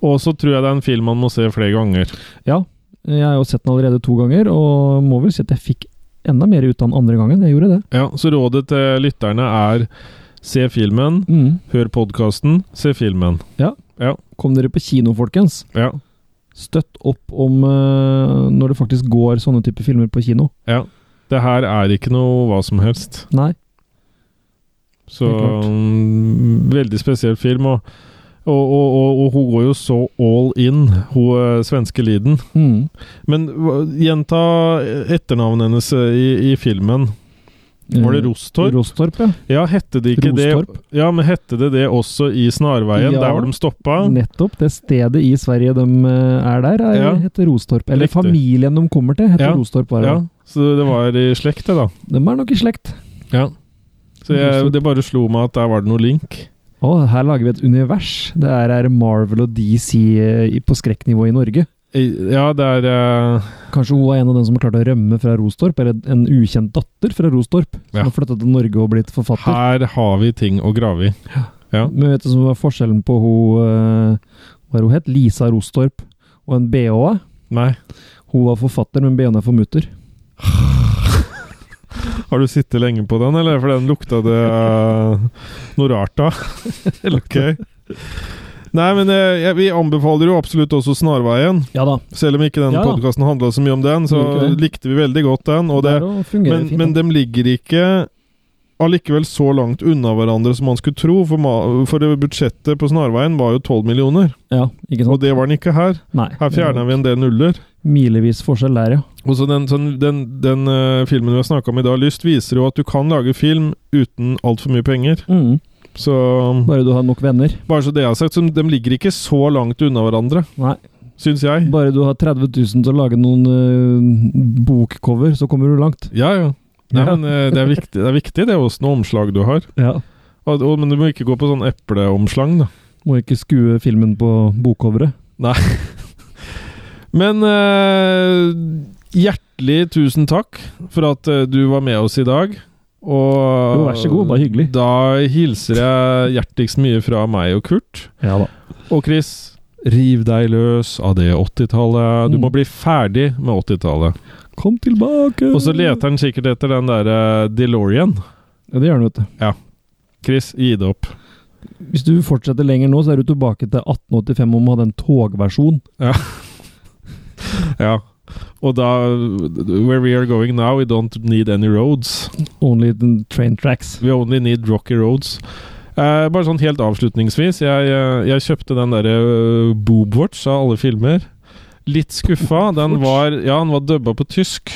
Og så tror jeg det er en film man må se flere ganger. Ja. Jeg har jo sett den allerede to ganger, og må vel si at jeg fikk enda mer ut av den andre gangen. Jeg gjorde det. Ja, Så rådet til lytterne er se filmen, Mm. hør podkasten, se filmen. Ja. Kom dere på kino, folkens. Ja. Støtt opp om uh, når det faktisk går sånne typer filmer på kino. ja. Det her er ikke noe hva som helst. Nei. Så mm, Veldig spesiell film. Og, og, og, og, og hun går jo så all in, hun eh, svenske Liden. Mm. Men gjenta etternavnet hennes eh, i, i filmen. Var det Rostorp? Rostorp, ja. Ja, hette det ikke Rostorp. det Ja, men hette det det også i Snarveien, Ja. der hvor de stoppa? Nettopp. Det stedet i Sverige de eh, er der, er, Ja. heter Rostorp. Eller Riktig. familien de kommer til, heter Ja. Rostorp. Var det. Ja, så det var i slekt, det, da. De er nok i slekt. Ja. Så jeg, det bare slo meg at der var det noe link. Å, her lager vi et univers. Det er, er Marvel og DC eh, på skrekknivå i Norge. Ja, det er uh... Kanskje hun var en av dem som har klart å rømme fra Rostorp, eller en ukjent datter fra Rostorp, som Ja. har flyttet til Norge og blitt forfatter. Her har vi ting å grave i. Ja. Men vet du som var forskjellen på hun eh, Hva er hun het? Lisa Rostorp og en BH? Nei. Hun var forfatter, men BH-en er for mutter. Har du sittet lenge på den, eller? For den lukta det eh, noe rart av. ok. Nei, men eh, vi anbefaler jo absolutt også Snarveien. Ja da. Selv om ikke den Ja da. podkasten handla så mye om den, så likte vi veldig godt den. Det, men, fint. men da. de ligger ikke allikevel så langt unna hverandre som man skulle tro. For, for budsjettet på Snarveien var jo 12 millioner, ja, ikke og det var den ikke her. Nei. Her fjerna vi en del nuller. Milevis forskjell der, ja. Og så den, den, den, den uh, filmen vi har snakka om i dag, Lyst, viser jo at du kan lage film uten altfor mye penger. Mm. Så Bare du har nok venner. bare så det jeg har sagt, så de ligger ikke så langt unna hverandre, Nei. syns jeg. Bare du har 30 000 til å lage noen uh, bokcover, så kommer du langt. Ja, ja. Nei, Ja. men uh, det er viktig, det er viktig det er noe omslag du har. Ja. Og, og, men du må ikke gå på sånn epleomslag, da. Må ikke skue filmen på bokcoveret. Men eh, hjertelig tusen takk for at eh, du var med oss i dag. Og Jo, vær så god, bare hyggelig. Da hilser jeg hjertigst mye fra meg og Kurt. Ja da. Og Chris, Riv deg løs av det 80-tallet. Du Mm. må bli ferdig med 80-tallet. Kom tilbake! Og så leter han sikkert etter den derre DeLorean. Ja, det gjør han, vet du. Chris, gi det opp. Hvis du fortsetter lenger nå, så er du tilbake til 1885 om å ha den togversjonen. Ja. Og da Where we are going now, we don't need any roads. Only train tracks. We only need rocky roads. Eh, bare sånn helt avslutningsvis. Jeg, eh, jeg kjøpte den derre uh, Boobwatch av alle filmer. Litt skuffa. Den var Ja, den var dubba på tysk.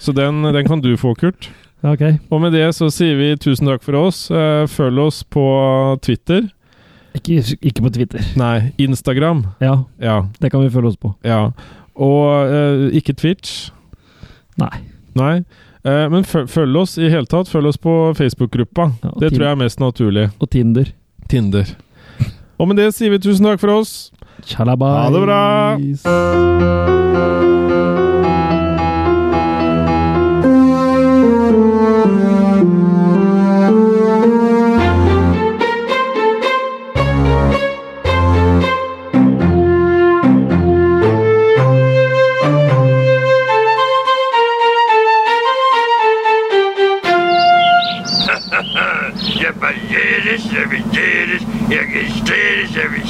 Så den, den kan du få, Kurt. Okay. Og med det så sier vi tusen takk for oss. Eh, følg oss på Twitter. Ikke, ikke på Twitter. Nei, Instagram. Ja, Ja. det kan vi følge oss på. ja. Og eh, ikke Twitch. Nei. Nei. Eh, men følg oss i hele tatt. Følg oss på Facebook-gruppa. Ja, det tror jeg er mest naturlig. Og Tinder. Tinder. Og med det sier vi tusen takk for oss. Tjalabais. Ha det bra.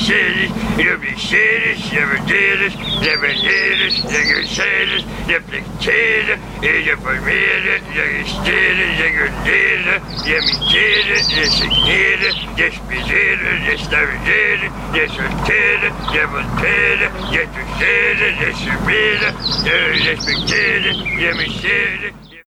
said it, nobody said it, never did it, never did it, nigger said it, nobody said it, it never made it, nigger did it, nigger did it, never did it, this did it, this be did it, this never did it, this was did it, never did it, this was did it, this was made it, this be did it, never said it.